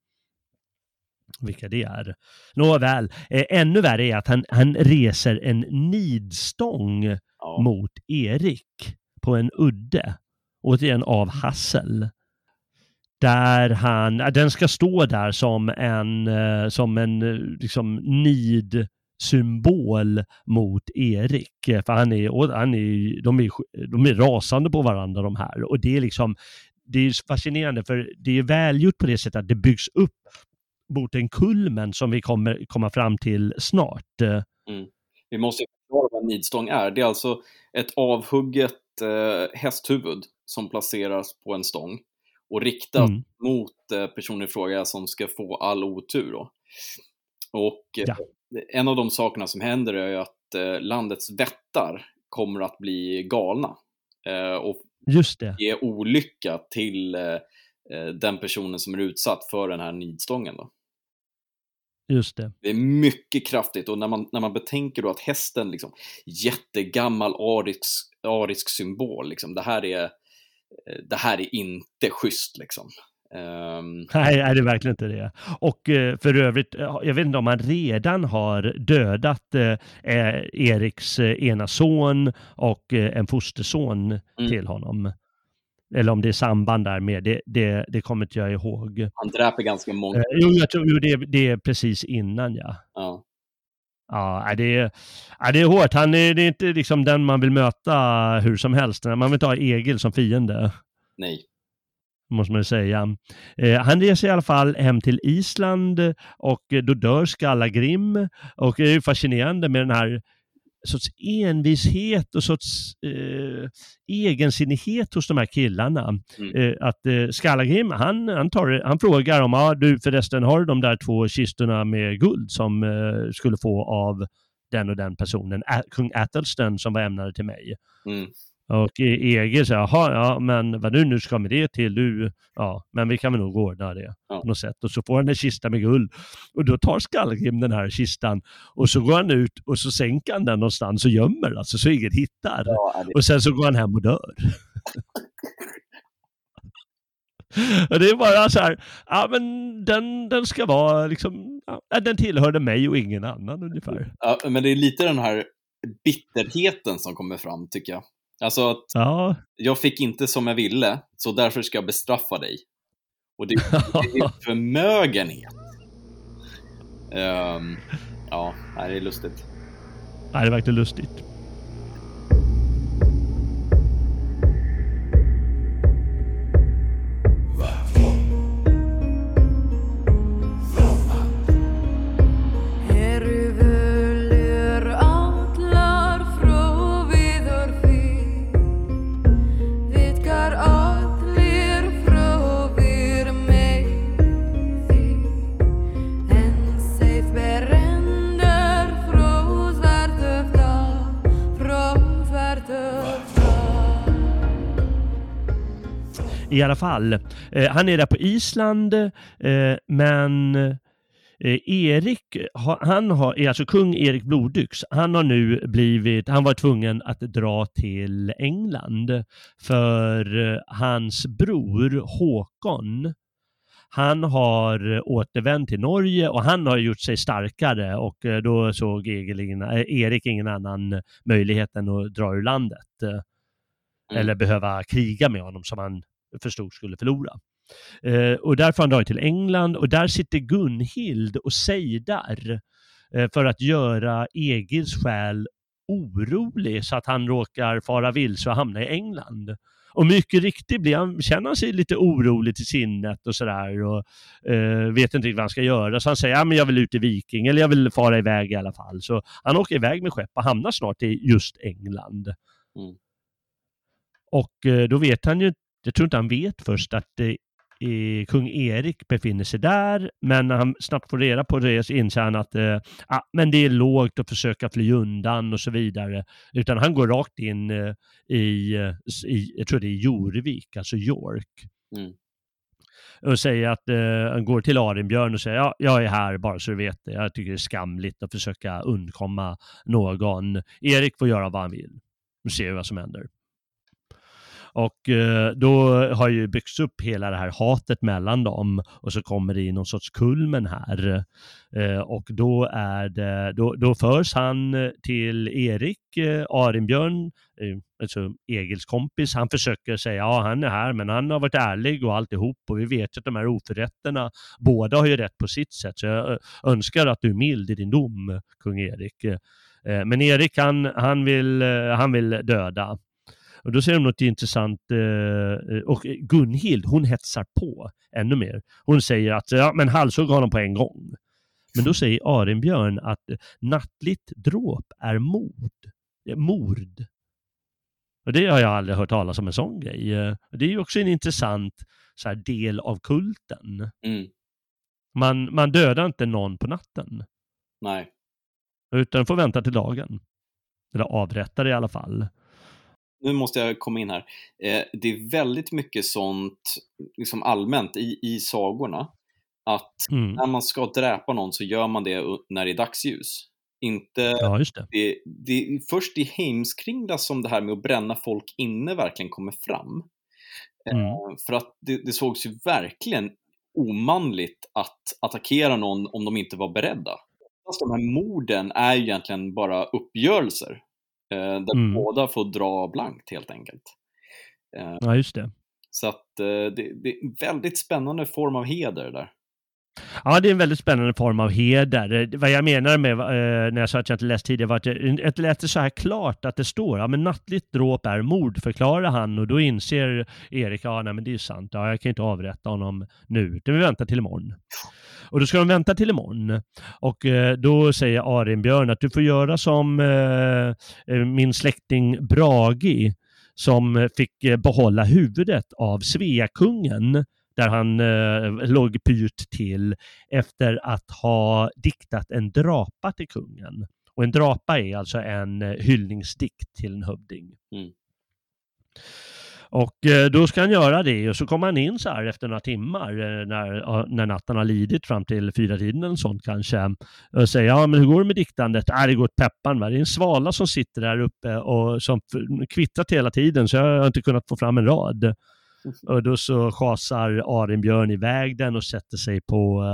Vilka det är. Nåväl, eh, ännu värre är att han, han reser en nidstång ja. mot Erik på en udde. Återigen av Hassel där han, äh, den ska stå där som en, äh, som en äh, liksom nid symbol mot Erik. För han är, han är, de, är, de är rasande på varandra de här. Och det är liksom, det är fascinerande för det är välgjort på det sättet att det byggs upp mot en kulmen som vi kommer komma fram till snart. Mm. Vi måste förklara vad nidstång är. Det är alltså ett avhugget eh, hästhuvud som placeras på en stång och riktat mm. mot eh, personen i fråga som ska få all otur. Då. Och eh, ja. en av de sakerna som händer är att eh, landets vättar kommer att bli galna och Just det. ge olycka till den personen som är utsatt för den här nidstången. Då. Just det. Det är mycket kraftigt och när man, när man betänker då att hästen, liksom, jättegammal arisk, arisk symbol, liksom, det här är det här är inte schysst liksom. Um... Nej, är det är verkligen inte det. Och eh, för övrigt, eh, jag vet inte om han redan har dödat eh, Eriks ena son och en fosterson mm. till honom. Eller om det är samband där med, det, det, det kommer inte jag ihåg. Han dräper ganska många. Eh, jo, jag tror jo, det, det är precis innan ja. ja. Ja, det är, ja, det är hårt. Han är, det är inte liksom den man vill möta hur som helst. Man vill inte ha Egil som fiende. Nej. Måste man säga. Eh, han reser i alla fall hem till Island och då dör Skallagrim. Och det är fascinerande med den här sorts envishet och sorts eh, egensinnighet hos de här killarna. Mm. Eh, att eh, Skallagrim, han, han, tar, han frågar om, ja du förresten har du de där två kistorna med guld som eh, skulle få av den och den personen, Ä kung Athelstan som var ämnade till mig. Mm. Och EG säger, jaha, ja, men vad du nu ska med det till? Du, ja, men vi kan väl nog ordna det ja. på något sätt. Och så får han en kista med guld. Och då tar Skallgrim den här kistan och så går han ut och så sänker han den någonstans och gömmer alltså så ingen hittar. Ja. Och sen så går han hem och dör. <laughs> och det är bara så här, ja men den, den ska vara liksom, ja, den tillhörde mig och ingen annan ungefär. Ja, men det är lite den här bitterheten som kommer fram tycker jag. Alltså att ja. jag fick inte som jag ville, så därför ska jag bestraffa dig. Och det, <laughs> det är förmögenhet. Um, ja, det är lustigt. Ja, det är verkligen lustigt. Alla fall. Eh, han är där på Island, eh, men eh, Erik, han har, alltså kung Erik Blodyx, han har nu blivit, han var tvungen att dra till England för hans bror Håkon, han har återvänt till Norge och han har gjort sig starkare och då såg Erik ingen annan möjlighet än att dra ur landet. Mm. Eller behöva kriga med honom som han förstod skulle förlora. Eh, och därför har han dragit till England och där sitter Gunhild och sejdar eh, för att göra Egils själ orolig så att han råkar fara vilse och hamna i England. Och mycket riktigt blir han, känner han sig lite orolig till sinnet och sådär och eh, vet inte riktigt vad han ska göra. Så han säger, ja men jag vill ut i Viking eller jag vill fara iväg i alla fall. Så han åker iväg med skepp och hamnar snart i just England. Mm. Och eh, då vet han ju jag tror inte han vet först att eh, kung Erik befinner sig där, men när han snabbt får reda på det så inser han att eh, ah, men det är lågt att försöka fly undan och så vidare. Utan han går rakt in eh, i, i, jag tror det är Jorvik, alltså York. Mm. Och säger att eh, han går till Arinbjörn och säger ja, jag är här bara så du vet det. Jag tycker det är skamligt att försöka undkomma någon. Erik får göra vad han vill. Nu ser vi vad som händer. Och eh, då har ju byggts upp hela det här hatet mellan dem och så kommer det i någon sorts kulmen här. Eh, och då, är det, då, då förs han eh, till Erik eh, Arinbjörn, eh, alltså Egils kompis. Han försöker säga ja han är här men han har varit ärlig och alltihop och vi vet ju att de här oförrätterna, båda har ju rätt på sitt sätt så jag eh, önskar att du är mild i din dom, kung Erik. Men Erik han, han, vill, han vill döda. Och då säger de något intressant eh, och Gunhild, hon hetsar på ännu mer. Hon säger att ja, men halshugg honom på en gång. Men då säger Arinbjörn att nattligt dråp är mord. Mord. Och det har jag aldrig hört talas om en sån grej. Det är ju också en intressant så här, del av kulten. Mm. Man, man dödar inte någon på natten. Nej. Utan får vänta till dagen. Eller avrättar i alla fall nu måste jag komma in här. Eh, det är väldigt mycket sånt, liksom allmänt i, i sagorna, att mm. när man ska dräpa någon så gör man det när det är dagsljus. Inte, ja, det. Det, det är först i Heimskringla som det här med att bränna folk inne verkligen kommer fram. Eh, mm. Eh, för att det, det sågs ju verkligen omanligt att attackera någon om de inte var beredda. Fast de här morden är ju egentligen bara uppgörelser. Eh, där mm. båda får dra blankt helt enkelt. Eh, ja, just det. Så att eh, det, det är en väldigt spännande form av heder där. Ja, det är en väldigt spännande form av heder. Vad jag menar med när jag sa att jag inte läst tidigare var att det lät så här klart att det står, ja men nattligt dråp är mord, förklarar han och då inser Erik, ja nej men det är sant, ja jag kan inte avrätta honom nu, det vi väntar till imorgon. Och då ska de vänta till imorgon. Och eh, då säger Arinbjörn att du får göra som eh, eh, min släkting Bragi som fick eh, behålla huvudet av Sveakungen där han eh, låg pyrt till efter att ha diktat en drapa till kungen. Och en drapa är alltså en eh, hyllningsdikt till en hövding. Mm. Och eh, då ska han göra det och så kommer han in så här efter några timmar eh, när, när natten har lidit fram till fyra tiden eller sånt kanske och säger ja men hur går det med diktandet? Äh, det går åt peppan. Va? Det är en svala som sitter där uppe och som kvittrat hela tiden så jag har inte kunnat få fram en rad. Och då så schasar Arinbjörn iväg den och sätter sig på,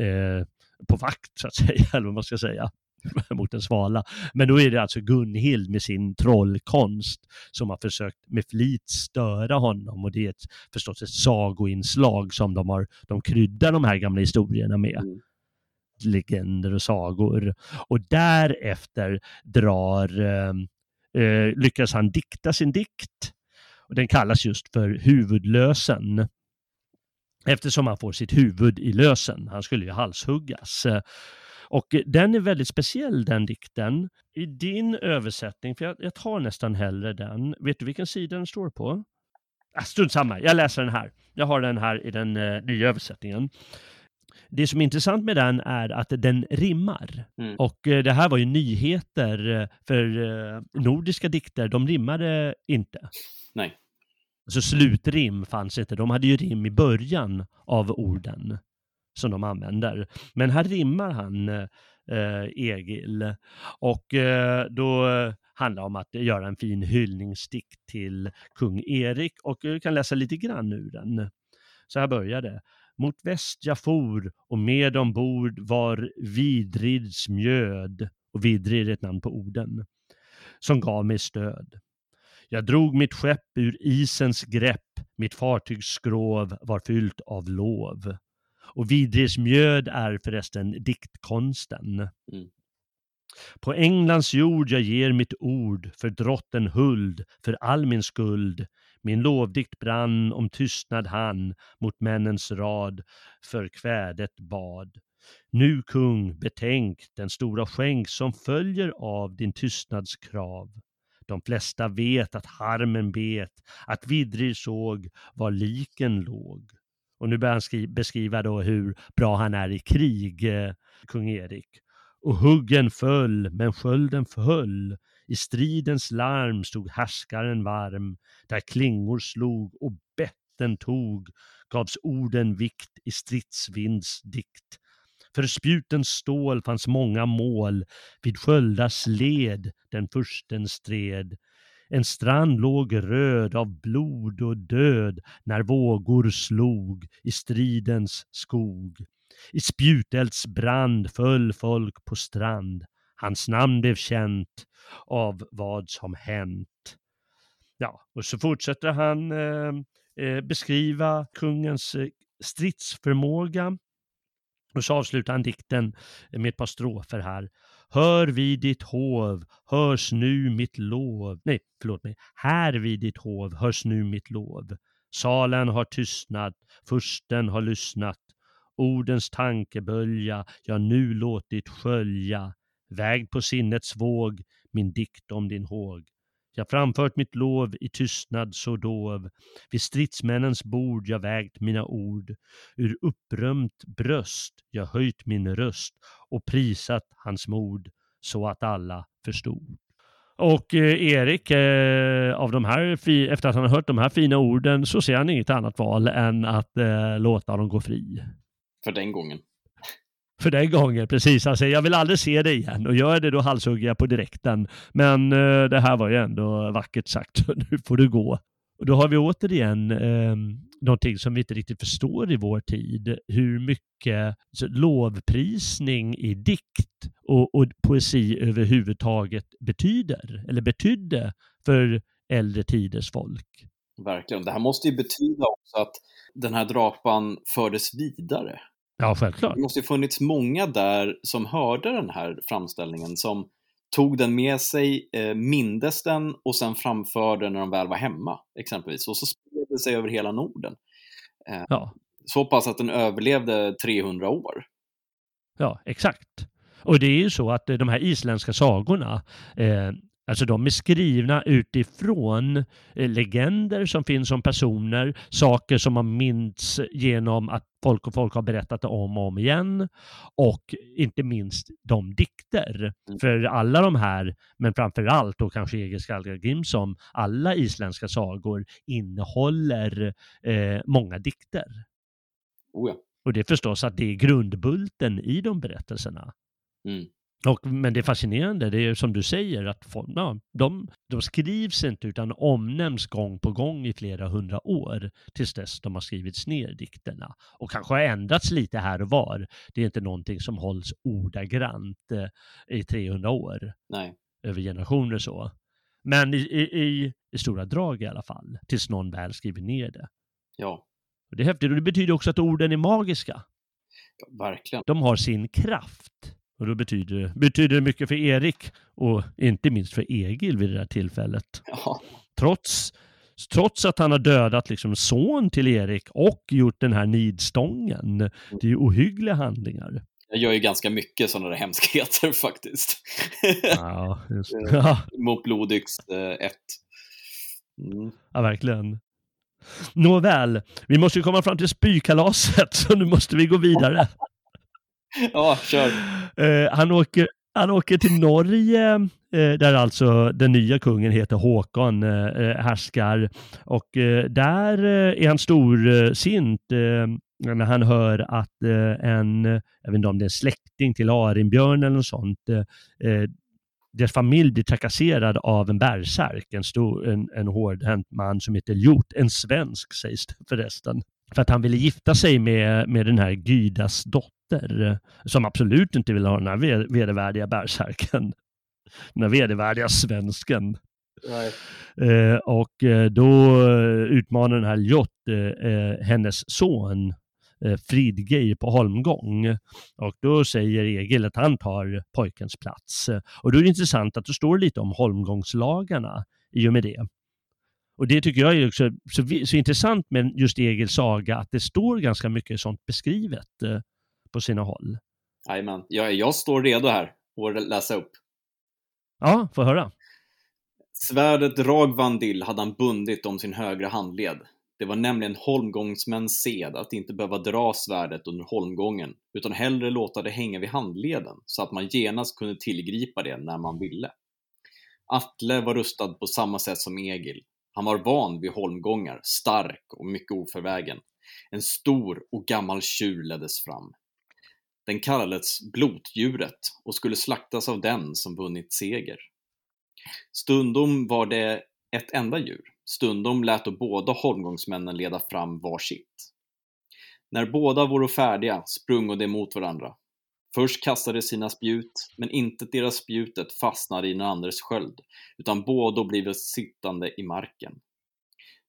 eh, på vakt så att säga, <laughs> eller vad man ska säga <laughs> mot en svala. Men då är det alltså Gunhild med sin trollkonst som har försökt med flit störa honom och det är ett, förstås ett sagoinslag som de har, de kryddar de här gamla historierna med. Mm. legender och sagor. Och därefter drar, eh, eh, lyckas han dikta sin dikt. Och den kallas just för Huvudlösen. Eftersom han får sitt huvud i lösen. Han skulle ju halshuggas. Och den är väldigt speciell den dikten. I din översättning, för jag, jag tar nästan hellre den. Vet du vilken sida den står på? Ah, strunt samma, jag läser den här. Jag har den här i den uh, nya översättningen. Det som är intressant med den är att den rimmar. Mm. Och uh, det här var ju nyheter uh, för nordiska dikter, de rimmade inte. Nej. Alltså slutrim fanns inte, de hade ju rim i början av orden som de använder. Men här rimmar han eh, Egil och eh, då handlar om att göra en fin hyllningsdikt till kung Erik och du kan läsa lite grann ur den. Så här börjar det. Mot väst jag for och med ombord var Vidrids mjöd, och Vidrid är ett namn på orden, som gav mig stöd. Jag drog mitt skepp ur isens grepp, mitt fartygsskrov var fyllt av lov. Och Vidrigs mjöd är förresten diktkonsten. Mm. På Englands jord jag ger mitt ord för drotten Huld, för all min skuld. Min lovdikt brann om tystnad han mot männens rad, för kvädet bad. Nu kung, betänk den stora skänk som följer av din tystnads krav. De flesta vet att harmen bet, att Vidrir såg var liken låg. Och nu börjar han beskriva då hur bra han är i krig, eh, kung Erik. Och huggen föll, men skölden föll. I stridens larm stod härskaren varm, där klingor slog och betten tog, gavs orden vikt i stridsvinds dikt. För spjutens stål fanns många mål, vid sköldars led den fursten stred. En strand låg röd av blod och död när vågor slog i stridens skog. I spjutelds brand föll folk på strand. Hans namn blev känt av vad som hänt. Ja, och så fortsätter han eh, eh beskriva kungens eh, stridsförmåga. Och så avslutar han dikten med ett par strofer här. Hör vid ditt hov, hörs nu mitt lov. Nej, förlåt mig. Här vid ditt hov hörs nu mitt lov. Salen har tystnat, fursten har lyssnat. Ordens tankebölja jag nu låtit skölja. Vägd på sinnets våg, min dikt om din håg. Jag framfört mitt lov i tystnad så dov. Vid stridsmännens bord jag vägt mina ord. Ur upprömt bröst jag höjt min röst och prisat hans mod så att alla förstod. Och eh, Erik, eh, av de här, efter att han har hört de här fina orden så ser han inget annat val än att eh, låta dem gå fri. För den gången. För den gången, precis. Han säger jag vill aldrig se dig igen och gör det då halshugger jag på direkten. Men eh, det här var ju ändå vackert sagt, <laughs> nu får du gå. Och då har vi återigen eh, någonting som vi inte riktigt förstår i vår tid, hur mycket alltså, lovprisning i dikt och, och poesi överhuvudtaget betyder, eller betydde för äldre tiders folk. Verkligen. Det här måste ju betyda också att den här drapan fördes vidare. Ja, självklart. Det måste ju funnits många där som hörde den här framställningen som tog den med sig, eh, mindes den och sen framförde när de väl var hemma exempelvis. Och så spred det sig över hela Norden. Eh, ja. Så pass att den överlevde 300 år. Ja, exakt. Och det är ju så att de här isländska sagorna, eh, Alltså de är skrivna utifrån eh, legender som finns om personer, saker som man minns genom att folk och folk har berättat det om och om igen och inte minst de dikter. Mm. För alla de här, men framför allt då kanske Egil Skallagrimsson, alla isländska sagor innehåller eh, många dikter. Oh ja. Och det är förstås att det är grundbulten i de berättelserna. Mm. Och, men det är fascinerande, det är som du säger, att folk, ja, de, de skrivs inte utan omnämns gång på gång i flera hundra år tills dess de har skrivits ner, dikterna. Och kanske har ändrats lite här och var. Det är inte någonting som hålls ordagrant eh, i 300 år. Nej. Över generationer så. Men i, i, i stora drag i alla fall, tills någon väl skriver ner det. Ja. Och det är häftigt och det betyder också att orden är magiska. verkligen. De har sin kraft. Och då betyder, betyder det mycket för Erik och inte minst för Egil vid det där tillfället. Ja, Trots, trots att han har dödat liksom son till Erik och gjort den här nidstången. Det är ju ohyggliga handlingar. jag gör ju ganska mycket sådana där hemskheter <laughs> faktiskt. Ja, just, <laughs> ja, Mot Blodyx 1. Mm. ja, verkligen. Nåväl, vi måste ju komma fram till spykalaset, <laughs> så nu måste vi gå vidare. Ja, kör. Eh, han, åker, han åker till Norge, eh, där alltså den nya kungen heter Håkon, eh, eh härskar. Och eh, där eh, är han storsint när han hör att en, jag vet inte om det är en släkting till Arinbjörn eller något sånt, deras familj blir trakasserad av en bärsärk, en, stor, en, en hårdhänt man som heter Ljot, en svensk sägs det förresten. För att han ville gifta sig med, med den här Gydas dotter, eh, som absolut inte ville ha den här ve- vedervärdiga bärsärken. Den här vedervärdiga svensken. Eh, och eh, då utmanar den här Ljot eh, eh, hennes son eh, Fridgeir på holmgång. Och då säger Egil att han tar pojkens plats. Och då är det intressant att det står lite om holmgångslagarna i och med det. Och det tycker jag är också så, så intressant med just Egils saga, att det står ganska mycket sånt beskrivet på sina håll. Jajamän. Jag, jag står redo här att läsa upp. Ja, få höra. Svärdet Ragvandil hade han bundit om sin högra handled. Det var nämligen holmgångsmäns sed att inte behöva dra svärdet under holmgången, utan hellre låta det hänga vid handleden, så att man genast kunde tillgripa det när man ville. Atle var rustad på samma sätt som Egil. Han var van vid holmgångar, stark och mycket oförvägen. En stor och gammal tjur leddes fram. Den kallades blotdjuret och skulle slaktas av den som vunnit seger. Stundom var det ett enda djur. Stundom lät då båda holmgångsmännen leda fram varsitt. När båda vore färdiga sprungo de mot varandra. Först kastade sina spjut, men inte deras spjutet fastnade i den andres sköld, utan båda blev sittande i marken.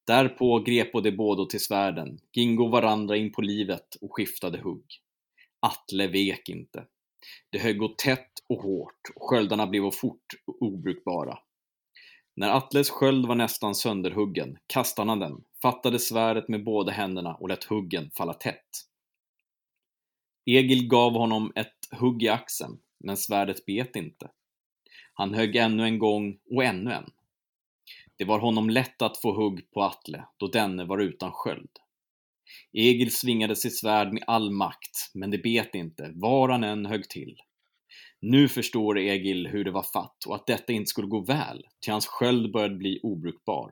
Därpå grepo de båda till svärden, gingo varandra in på livet och skiftade hugg. Atle vek inte. Det högg tätt och hårt och sköldarna blev fort obrukbara. När Atles sköld var nästan sönderhuggen kastade han den, fattade svärdet med båda händerna och lät huggen falla tätt. Egil gav honom ett hugg i axeln, men svärdet bet inte. Han högg ännu en gång och ännu en. Det var honom lätt att få hugg på Atle, då denne var utan sköld. Egil svingade sitt svärd med all makt, men det bet inte, var han än högg till. Nu förstår Egil hur det var fatt och att detta inte skulle gå väl, ty hans sköld började bli obrukbar.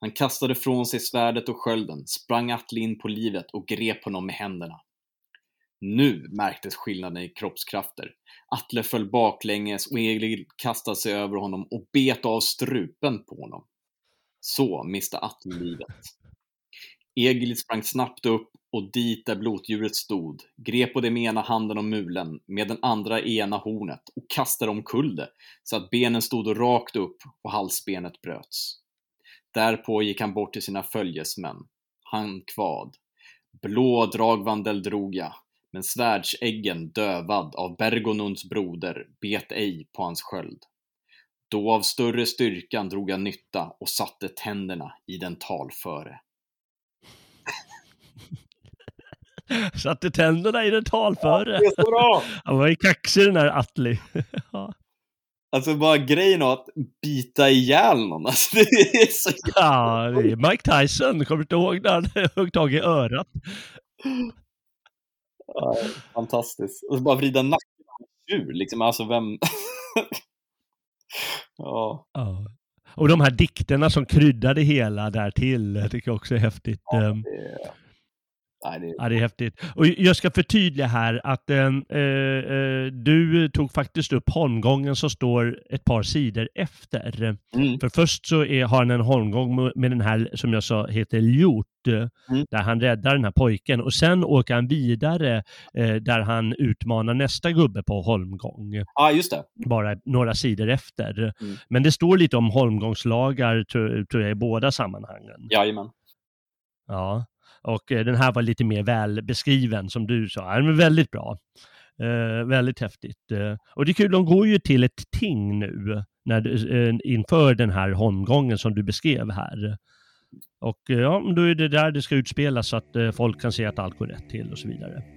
Han kastade från sig svärdet och skölden, sprang Atle in på livet och grep honom med händerna. Nu märktes skillnaden i kroppskrafter. Atle föll baklänges och Egil kastade sig över honom och bet av strupen på honom. Så miste Atle livet. Egil sprang snabbt upp och dit där blotdjuret stod, grep på det med ena handen om mulen, med den andra i ena hornet och kastade omkull det, så att benen stod rakt upp och halsbenet bröts. Därpå gick han bort till sina följesmän. Han kvad. Blå dragvandel drog jag, men svärdsäggen dövad av Bergonunds broder bet ej på hans sköld. Då av större styrkan drog jag nytta och satte tänderna i den talföre. <laughs> Satte tänderna i den talföre. Bra! <laughs> Han var ju kaxig den där Atli. <laughs> ja. Alltså bara grejen att bita ihjäl någon, alltså det är så ja, det är Mike Tyson. Kommer du inte ihåg när han högg tag i örat? ja, fantastiskt. Och så bara vrida nacken tjur, liksom, alltså vem... ja, Ja. Och de här dikterna som kryddade hela där till det tycker jag också är häftigt. Ehm, det. Nej, det. Ja, det är häftigt. Och jag ska förtydliga här att eh, eh, du tog faktiskt upp holmgången som står ett par sidor efter. Mm. För först så är, har han en holmgång med- den här, som jag sa, heter Ljot, eh, Mm. där han räddar den här pojken. Och sen åker han vidare eh, där han utmanar nästa gubbe på holmgång, Ja, just det. bara några sidor efter. Mm. Men det står lite om holmgångslagar, tror, tror jag, i båda sammanhangen. Jajamän. Ja. Och eh, den här var lite mer välbeskriven som du sa. Den var väldigt bra. Eh, väldigt häftigt. Eh, och det är kul, de går ju till ett ting nu när, eh, inför den här holmgången som du beskrev här. Och eh, ja, då är det där det ska utspelas så att eh, folk kan se att allt går rätt till och så vidare.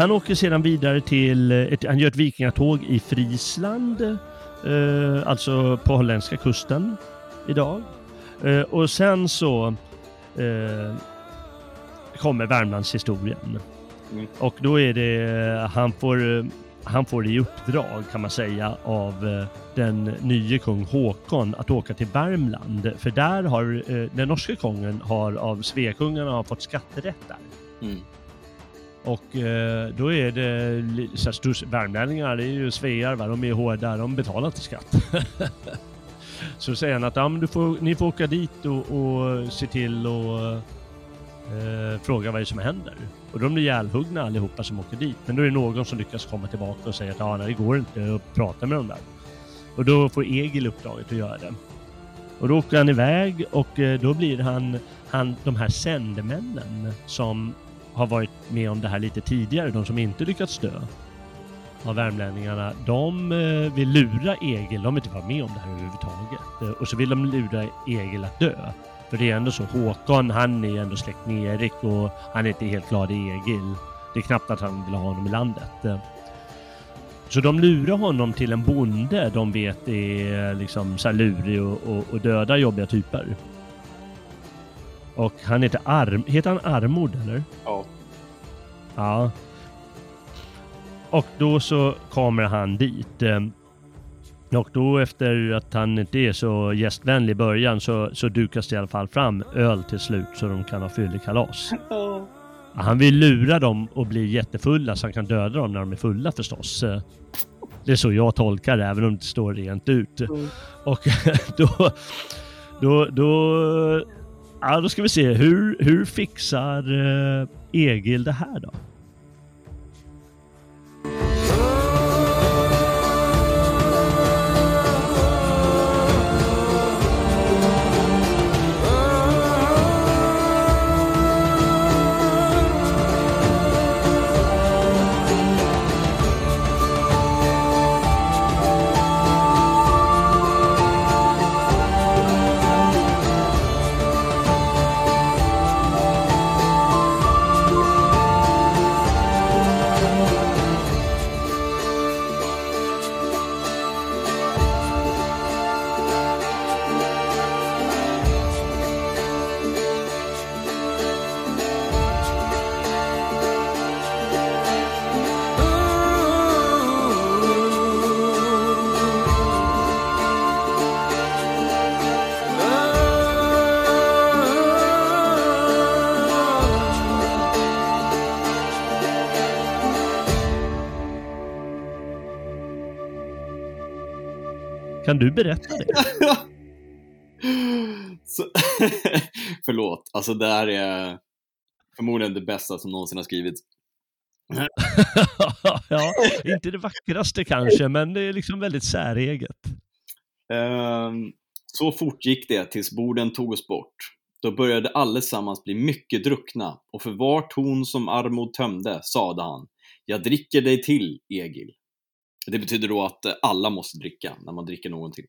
Han åker sedan vidare till, ett, han gör ett vikingatåg i Friesland, eh, alltså på holländska kusten idag. Eh, och sen så eh, kommer Värmlandshistorien. Mm. Och då är det, han får, han får i uppdrag kan man säga av eh, den nye kung Håkon att åka till Värmland. För där har eh, den norska kungen har av Svekungarna har fått skatterätt där. Mm. Och eh, då är det så här, värmlänningar, det är ju svear, va? de är hårda, de betalar inte skatt. <laughs> så säger han att ja, men du får, ni får åka dit och, och se till och eh, fråga vad det är som händer. Och de blir ihjälhuggna allihopa som åker dit. Men då är det någon som lyckas komma tillbaka och säga att ah, nej, det går inte att prata med dem där. Och då får Egil uppdraget att göra det. Och då åker han iväg och eh, då blir han, han de här sändemännen som har varit med om det här lite tidigare, de som inte lyckats dö av värmlänningarna, de eh, vill lura Egil, de vill inte vara med om det här överhuvudtaget. Eh, och så vill de lura Egil att dö. För det är ändå så, Håkon han är ändå släkt med Erik och han är inte helt glad i Egil. Det är knappt att han vill ha honom i landet. Eh, så de lurar honom till en bonde de vet är liksom så lurig och, och, och döda jobbiga typer. Och han heter Arm... Heter han Armod eller? Ja. Ja. Och då så kommer han dit. Eh, och då efter att han inte är så gästvänlig i början så, så dukas det i alla fall fram öl till slut så de kan ha fyllekalas. Oh. Han vill lura dem och bli jättefulla så han kan döda dem när de är fulla förstås. Eh, det är så jag tolkar det, även om det står rent ut. Mm. Och <laughs> då, då, då Ja, då ska vi se. Hur, hur fixar eh, Egil det här då? Kan du berätta det? <laughs> Så, <laughs> förlåt, alltså det här är förmodligen det bästa som någonsin har skrivits. <laughs> ja, inte det vackraste kanske, men det är liksom väldigt säreget. Um, så fort gick det tills borden tog oss bort. Då började allesammans bli mycket druckna och för var ton som Armod tömde sade han Jag dricker dig till, Egil. Det betyder då att eh, alla måste dricka när man dricker någonting.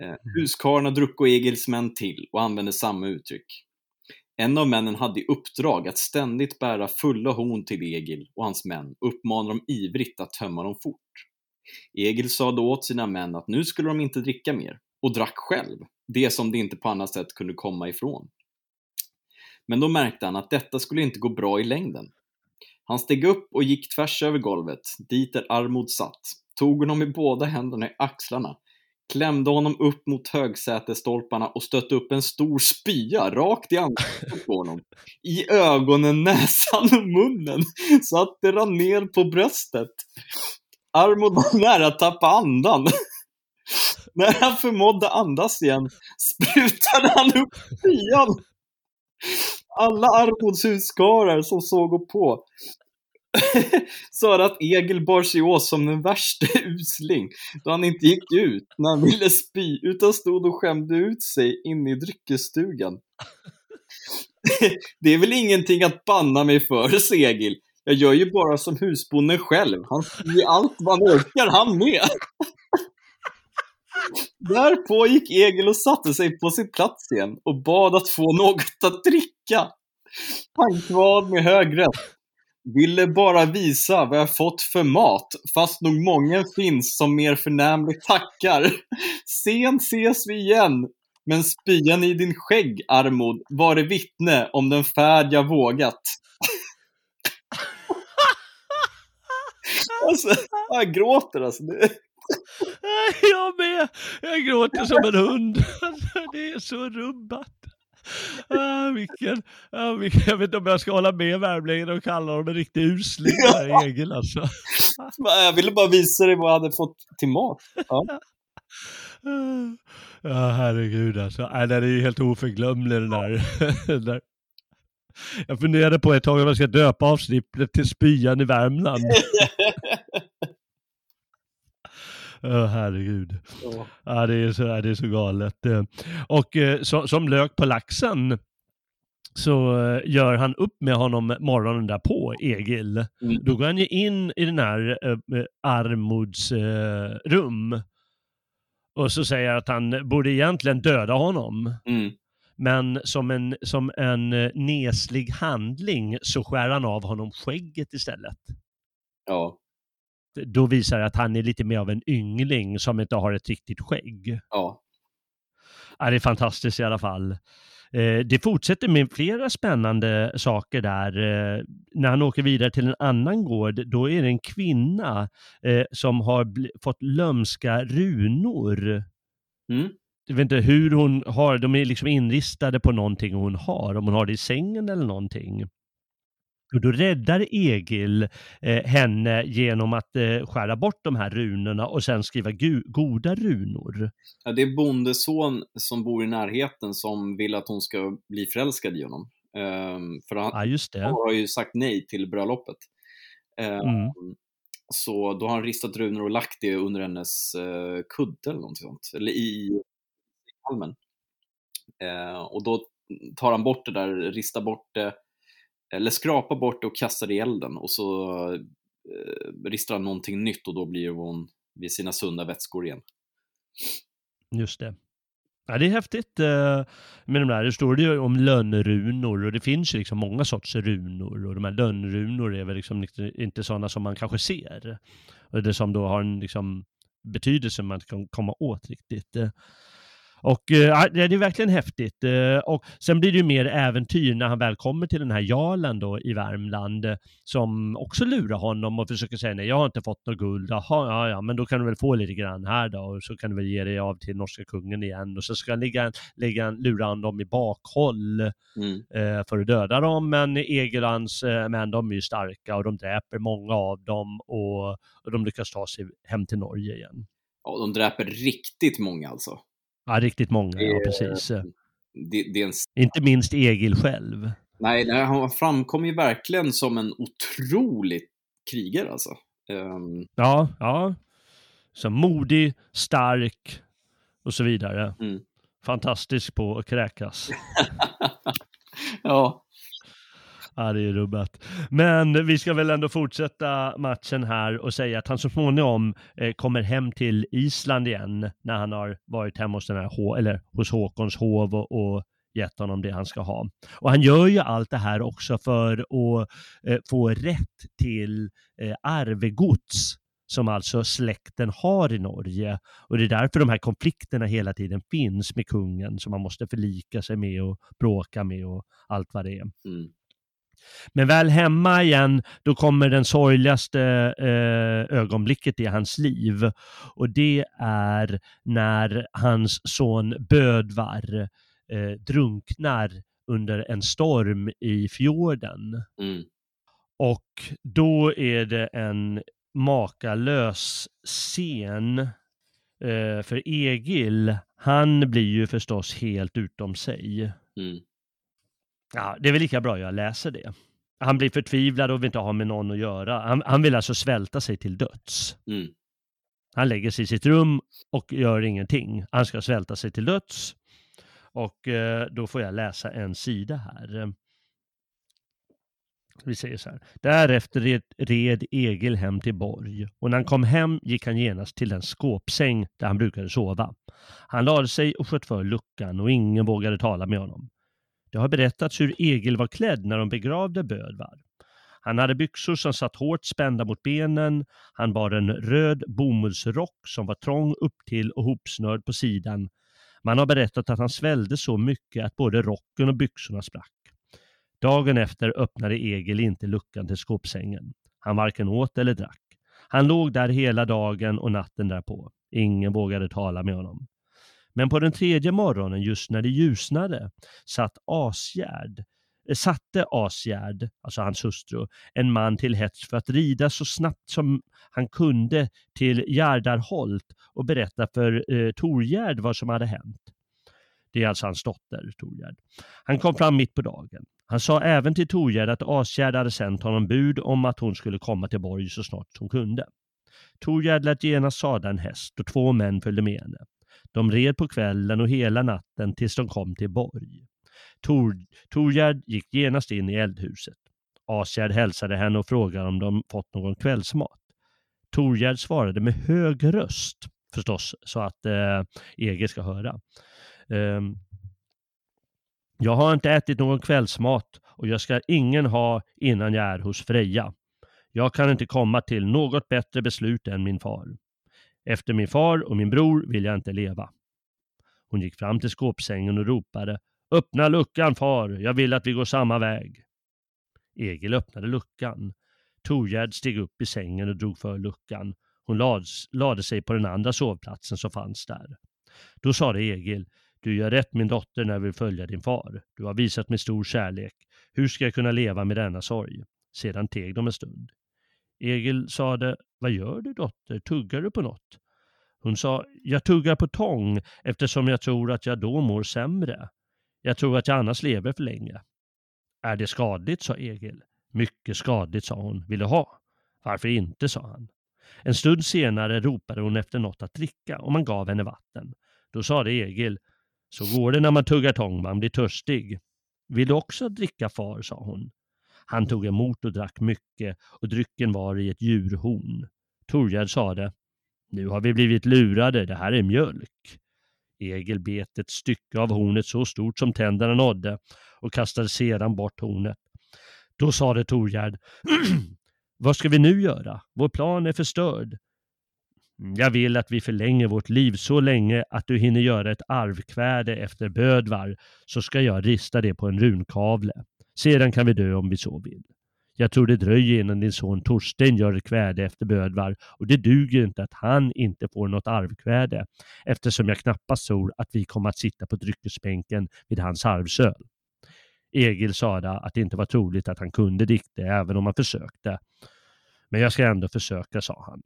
Eh, mm. Huskarlarna druck och Egils män till och använde samma uttryck. En av männen hade i uppdrag att ständigt bära fulla horn till Egil och hans män och uppmanade dem ivrigt att tömma dem fort. Egil sa då åt sina män att nu skulle de inte dricka mer och drack själv, det som det inte på annat sätt kunde komma ifrån. Men då märkte han att detta skulle inte gå bra i längden. Han steg upp och gick tvärs över golvet, dit där Armod satt, tog honom i båda händerna i axlarna, klämde honom upp mot högsätesstolparna och stötte upp en stor spya rakt i ansiktet på honom. I ögonen, näsan och munnen, så att det rann ner på bröstet. Armod var nära att tappa andan. När han förmådde andas igen sprutade han upp spyan. Alla Armods huskarlar som såg och på <laughs> sa att Egil bar sig åt som den värsta <laughs> usling då han inte gick ut när han ville spy utan stod och skämde ut sig inne i dryckesstugan. <laughs> Det är väl ingenting att banna mig för, Segil. Jag gör ju bara som husbonden själv. Han spyr allt vad han orkar, han med. Därpå gick Egil och satte sig på sin plats igen och bad att få något att dricka. Han kvad med hög röst. Ville bara visa vad jag fått för mat, fast nog många finns som mer förnämligt tackar. Sen ses vi igen, men spyan i din skägg, Armod, var det vittne om den färd jag vågat. <laughs> alltså, jag gråter alltså. Jag med! Jag gråter som en hund. <laughs> Alltså, det är så rubbat. Ah, vilken, ah, vilken, jag vet inte om jag ska hålla med värmlänningarna och kalla dem en riktig usling, ja. Egil alltså. Jag ville bara visa dig vad jag hade fått till mat. Ja. <laughs> Ja, herregud alltså. Nej, den är ju helt oförglömlig den där. <laughs> den där. Jag funderade på ett tag om jag ska döpa avsnittet till Spyan i Värmland. Oh, herregud. Ja. ja. det, är så, det är så galet. Eh, och eh, så, som lök på laxen så eh, gör han upp med honom morgonen därpå, Egil. Mm. Då går han ju in i den här äh, Armods äh, rum och så säger att han borde egentligen döda honom. Mm. Men som en, som en neslig handling så skär han av honom skägget istället. Ja då visar det att han är lite mer av en yngling som inte har ett riktigt skägg. Ja. ja det är fantastiskt i alla fall. Eh, det fortsätter med flera spännande saker där. Eh, när han åker vidare till en annan gård, då är det en kvinna eh, som har fått lömska runor. Mm. Jag vet inte hur hon har, de är liksom inristade på någonting hon har, om hon har det i sängen eller någonting. Och då räddar Egil eh, henne genom att eh, skära bort de här runorna och sen skriva goda runor. Ja, det är bondeson som bor i närheten som vill att hon ska bli förälskad i honom. Um, för han, ja, just det. han har ju sagt nej till bröllopet. Um, mm. Så då har han ristat runor och lagt det under hennes uh, kudde eller något sånt, eller i halmen. Uh, och då tar han bort det där, ristar bort det, eller skrapa bort det och kasta det i elden och så eh, ristar han någonting nytt och då blir hon vid sina sunda vätskor igen. Just det. Ja, det är häftigt eh, med de där. Det står ju om lönnrunor och det finns ju liksom många sorts runor och de här lönnrunor är väl liksom inte sådana som man kanske ser. Och det som då har en liksom betydelse man kan komma åt riktigt. Och eh, det är verkligen häftigt. Eh, och sen blir det ju mer äventyr när han väl kommer till den här jarlen då i Värmland eh, som också lurar honom och försöker säga nej, jag har inte fått något guld. Jaha, ja, ja, men då kan du väl få lite grann här då och så kan du väl ge dig av till norska kungen igen och så ska han ligga, ligga, lura han dem i bakhåll mm. eh, för att döda dem. Men Egerlands eh, män, de är ju starka och de dräper många av dem och, och de lyckas ta sig hem till Norge igen. Ja, de dräper riktigt många alltså. Ja, riktigt många, ja precis. Det, det en... Inte minst Egil själv. Nej, nej, han framkom ju verkligen som en otrolig krigare alltså. Um... Ja, ja. Så modig, stark och så vidare. Mm. Fantastisk på att kräkas. <laughs> ja, Ja, det är rubbat. Men vi ska väl ändå fortsätta matchen här och säga att han så småningom eh, kommer hem till Island igen när han har varit hemma hos, den här, eller hos Håkons hov och, och gett honom det han ska ha. Och han gör ju allt det här också för att eh, få rätt till eh, arvegods som alltså släkten har i Norge. Och det är därför de här konflikterna hela tiden finns med kungen som man måste förlika sig med och bråka med och allt vad det är. Mm. Men väl hemma igen, då kommer den sorgligaste eh, ögonblicket i hans liv. Och det är när hans son Bödvar eh, drunknar under en storm i fjorden. Mm. Och då är det en makalös scen. Eh, för Egil, han blir ju förstås helt utom sig. Mm. Ja, det är väl lika bra jag läser det. Han blir förtvivlad och vill inte ha med någon att göra. Han, han vill alltså svälta sig till döds. Mm. Han lägger sig i sitt rum och gör ingenting. Han ska svälta sig till döds. Och eh, då får jag läsa en sida här. Vi säger så här. Därefter red, red Egil hem till Borg och när han kom hem gick han genast till den skåpsäng där han brukade sova. Han lade sig och sköt för luckan och ingen vågade tala med honom. Det har berättats hur Egil var klädd när de begravde Bödvar. Han hade byxor som satt hårt spända mot benen. Han bar en röd bomullsrock som var trång upp till och hopsnörd på sidan. Man har berättat att han svällde så mycket att både rocken och byxorna sprack. Dagen efter öppnade Egil inte luckan till skåpsängen. Han varken åt eller drack. Han låg där hela dagen och natten därpå. Ingen vågade tala med honom. Men på den tredje morgonen, just när det ljusnade, satt Asgärd, eh, satte Asgärd, alltså hans hustru, en man till hets för att rida så snabbt som han kunde till Gärdarholt och berätta för eh, Torgärd vad som hade hänt. Det är alltså hans dotter, Torgärd. Han kom fram mitt på dagen. Han sa även till Torgärd att Asgärd hade sänt honom bud om att hon skulle komma till Borg så snart hon kunde. Torgärd lät genast sadla en häst och två män följde med henne. De red på kvällen och hela natten tills de kom till Borg. Tor, Torgärd gick genast in i eldhuset. Asgärd hälsade henne och frågade om de fått någon kvällsmat. Torgärd svarade med hög röst, förstås, så att eh, Ege ska höra. Eh, jag har inte ätit någon kvällsmat och jag ska ingen ha innan jag är hos Freja. Jag kan inte komma till något bättre beslut än min far. Efter min far och min bror vill jag inte leva. Hon gick fram till skåpsängen och ropade Öppna luckan far, jag vill att vi går samma väg. Egil öppnade luckan. Torgärd steg upp i sängen och drog för luckan. Hon lade sig på den andra sovplatsen som fanns där. Då sade Egil, du gör rätt min dotter när vi följa din far. Du har visat mig stor kärlek. Hur ska jag kunna leva med denna sorg? Sedan teg de en stund. Egil sade, vad gör du dotter, tuggar du på något? Hon sa, jag tuggar på tång eftersom jag tror att jag då mår sämre. Jag tror att jag annars lever för länge. Är det skadligt, sa Egil. Mycket skadligt, sa hon. Vill du ha? Varför inte, sa han. En stund senare ropade hon efter något att dricka och man gav henne vatten. Då sade Egil, så går det när man tuggar tång, man blir törstig. Vill du också dricka far, sa hon. Han tog emot och drack mycket och drycken var i ett djurhorn. Torgärd sade, nu har vi blivit lurade, det här är mjölk. Egil bet ett stycke av hornet så stort som tänderna nådde och kastade sedan bort hornet. Då sade Torgärd, <clears throat> vad ska vi nu göra? Vår plan är förstörd. Jag vill att vi förlänger vårt liv så länge att du hinner göra ett arvkväde efter Bödvar, så ska jag rista det på en runkavle. Sedan kan vi dö om vi så vill. Jag tror det dröjer innan din son Torsten gör ett kväde efter Bödvar och det duger inte att han inte får något arvkväde eftersom jag knappast tror att vi kommer att sitta på dryckesbänken vid hans arvsöl. Egil sade att det inte var troligt att han kunde dikta även om han försökte. Men jag ska ändå försöka, sa han.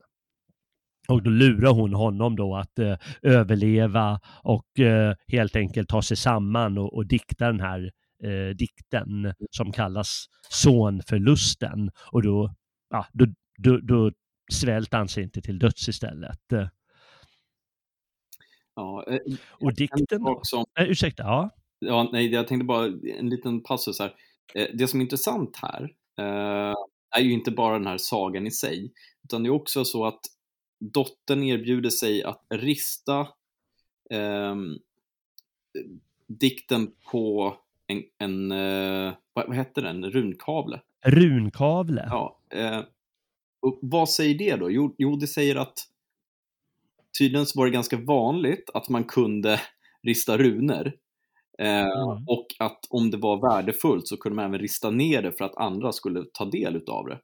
Och då lurar hon honom då att eh, överleva och eh, helt enkelt ta sig samman och, och dikta den här eh, dikten som kallas Sonförlusten. Och då, ja, då, då, då svälter han sig inte till döds istället. Ja, eh, och dikten också... Eh, ursäkta, ja. Ja, nej, jag tänkte bara en liten passus här. Eh, det som är intressant här eh, är ju inte bara den här sagan i sig, utan det är också så att dottern erbjuder sig att rista eh, dikten på en, en eh, vad, vad hette den, runkavle. Runkavle. Ja, eh, och vad säger det då? Jo, jo, det säger att tydligen så var det ganska vanligt att man kunde <laughs> rista runor. Eh, Mm. Och att om det var värdefullt så kunde man även rista ner det för att andra skulle ta del utav det.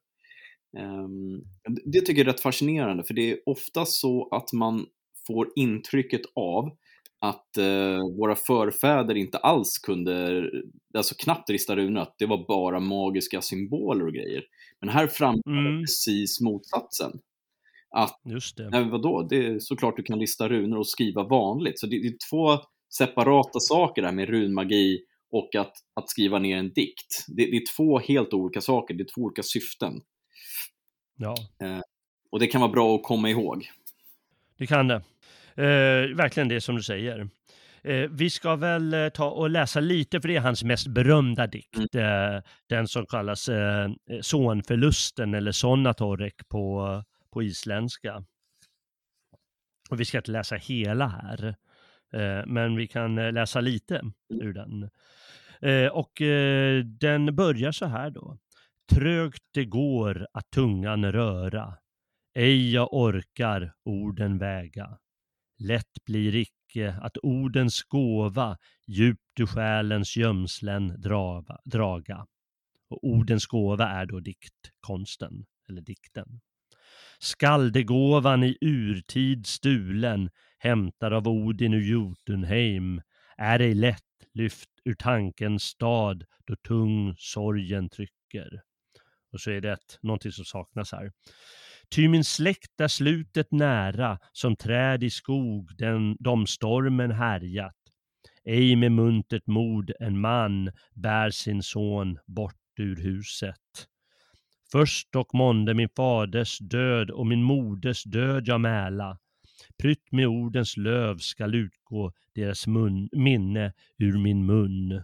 Ehm, det- det tycker jag är rätt fascinerande för det är ofta så att man får intrycket av att eh, våra förfäder inte alls kunde, alltså knappt rista runor, att det var bara magiska symboler och grejer. Men här framkommer Mm. precis motsatsen. Att Just det. Nej, men vadå? Det är såklart du kan lista runor och skriva vanligt. Så det, det är två separata saker där med runmagi och att, att skriva ner en dikt. Det, det är två helt olika saker, det är två olika syften. Ja, Och det kan vara bra att komma ihåg. det kan det. Eh, verkligen det som du säger. Eh, vi ska väl eh, ta och läsa lite, för det är hans mest berömda dikt. Eh, den som kallas Sonförlusten eller Sonnatorek på, på isländska. Och vi ska inte läsa hela här, men vi kan läsa lite ur den. Och den börjar så här då. Trögt det går att tungan röra, ej jag orkar orden väga. Lätt blir icke att ordens gåva djupt ur själens gömslen drava, draga. Och ordens gåva är då diktkonsten, eller dikten. Skaldegåvan i urtid stulen, hämtad av Odin ur Jotunheim, är ej lätt lyft ur tankens stad då tung sorgen trycker. Och så är det ett, någonting som saknas här. Ty min släkt är slutet nära, som träd i skog, den, de stormen härjat. Ej med muntert mod en man bär sin son bort ur huset. Först och månde min faders död och min moders död jag mäla. Prytt med ordens löv skall utgå deras mun, minne ur min mun.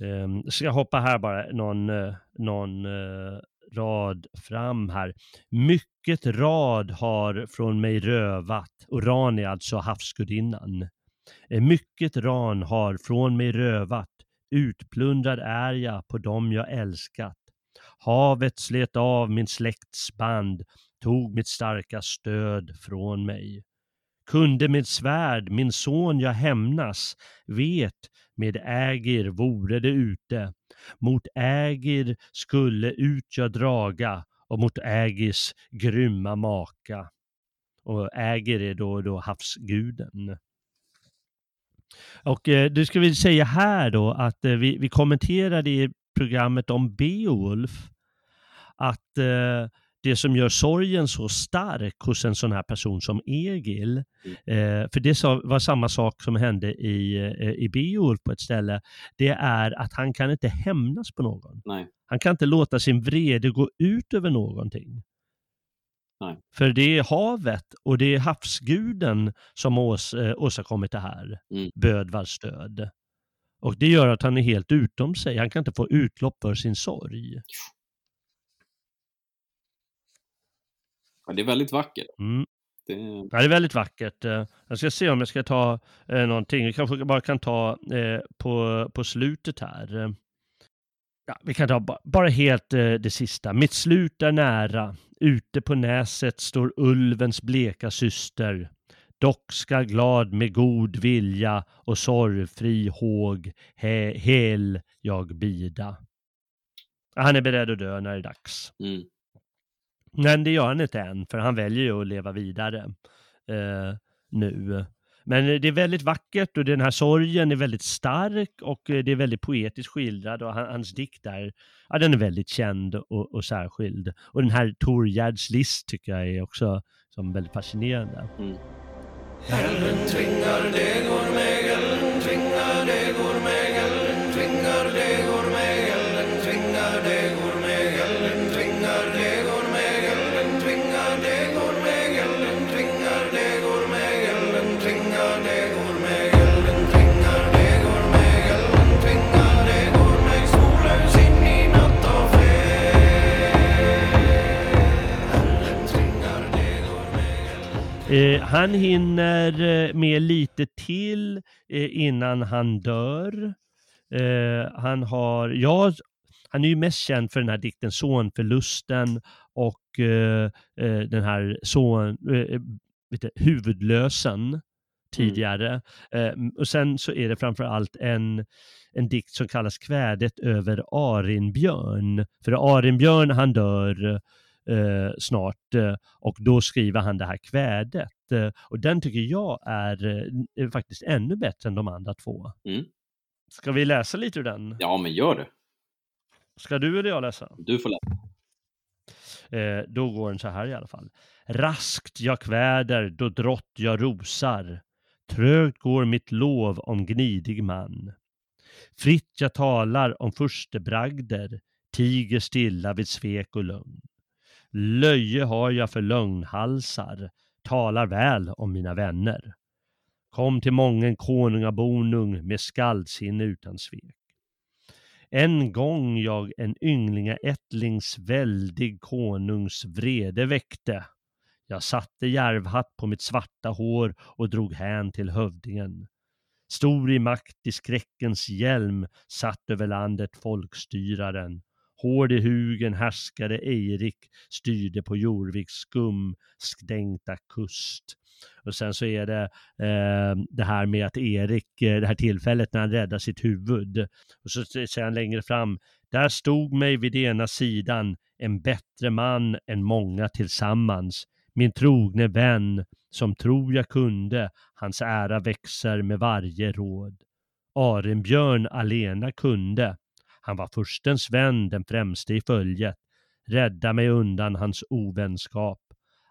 Um, ska jag hoppa här bara någon, eh, någon eh, rad fram här. Mycket rad har från mig rövat, och ran är alltså havsgudinnan. Eh, mycket ran har från mig rövat, utplundrad är jag på dem jag älskat. Havet slet av min släkts band, tog mitt starka stöd från mig. Kunde med svärd min son jag hämnas, vet med ägir vore det ute. Mot ägir skulle ut jag draga och mot ägirs grymma maka. Och ägir är då, då havsguden. Och eh, det ska vi säga här då att eh, vi, vi kommenterade i programmet om Beowulf att eh, det som gör sorgen så stark hos en sån här person som Egil, eh, för det var samma sak som hände i, eh, i Beowulf på ett ställe, det är att han kan inte hämnas på någon. Nej. Han kan inte låta sin vrede gå ut över någonting. Nej. För det är havet och det är havsguden som har ås, eh, åstadkommit det här, Mm. Bödvars död. Och det gör att han är helt utom sig. Han kan inte få utlopp för sin sorg. Ja, det är väldigt vackert. Mm. Det, Ja, det är väldigt vackert. Eh, Jag ska se om jag ska ta eh, någonting. Vi kanske bara kan ta eh, på, på slutet här. Ja, vi kan ta ba- bara helt eh, det sista. Mitt slut är nära. Ute på näset står ulvens bleka syster. Dock ska glad med god vilja och sorgfri håg he, hel jag bida. Han är beredd att dö när det är dags. mm. Men det gör han inte än, för han väljer ju att leva vidare eh, nu. Men det är väldigt vackert och den här sorgen är väldigt stark och eh, det är väldigt poetiskt skildrad och han, hans dikt där, ja den är väldigt känd och, och särskild. Och den här Torgärds list tycker jag är också som väldigt fascinerande. Mm. Älven tvingar, det går med, älven tvingar, det går Eh, han hinner eh, med lite till eh, innan han dör. Eh, han har, ja, han är ju mest känd för den här dikten Sonförlusten och eh, eh, den här son, vet du, Huvudlösen tidigare. Eh, och sen så är det framför allt en, en dikt som kallas Kvädet över Arinbjörn. För Arinbjörn han dör eh, snart eh, och då skriver han det här kvädet. Eh, och den tycker jag är, eh, är faktiskt ännu bättre än de andra två. Mm. Ska vi läsa lite ur den? Ja, men gör det. Ska du eller jag läsa? Du får läsa. Eh, då går den så här i alla fall. Raskt jag kväder då drott jag rosar. Trögt går mitt lov om gnidig man. Fritt jag talar om furstebragder, tiger stilla vid svek och lögn. Löje har jag för lögnhalsar, talar väl om mina vänner. Kom till mången konungabonung med skaldsinne utan svek. En gång jag en ynglingaättlings väldig konungs vrede väckte. Jag satte järvhatt på mitt svarta hår och drog hän till hövdingen. Stor i makt i skräckens hjälm satt över landet folkstyraren. Hård i hugen härskade Eirik, styrde på Jorviks skumstänkta kust. Och sen så är det eh, det här med att Erik, eh, det här tillfället när han räddar sitt huvud. Och så säger han längre fram, där stod mig vid ena sidan en bättre man än många tillsammans. Min trogne vän, som tror jag kunde, hans ära växer med varje råd. Arenbjörn alena kunde, han var furstens vän, den främste i följet, rädda mig undan hans ovänskap.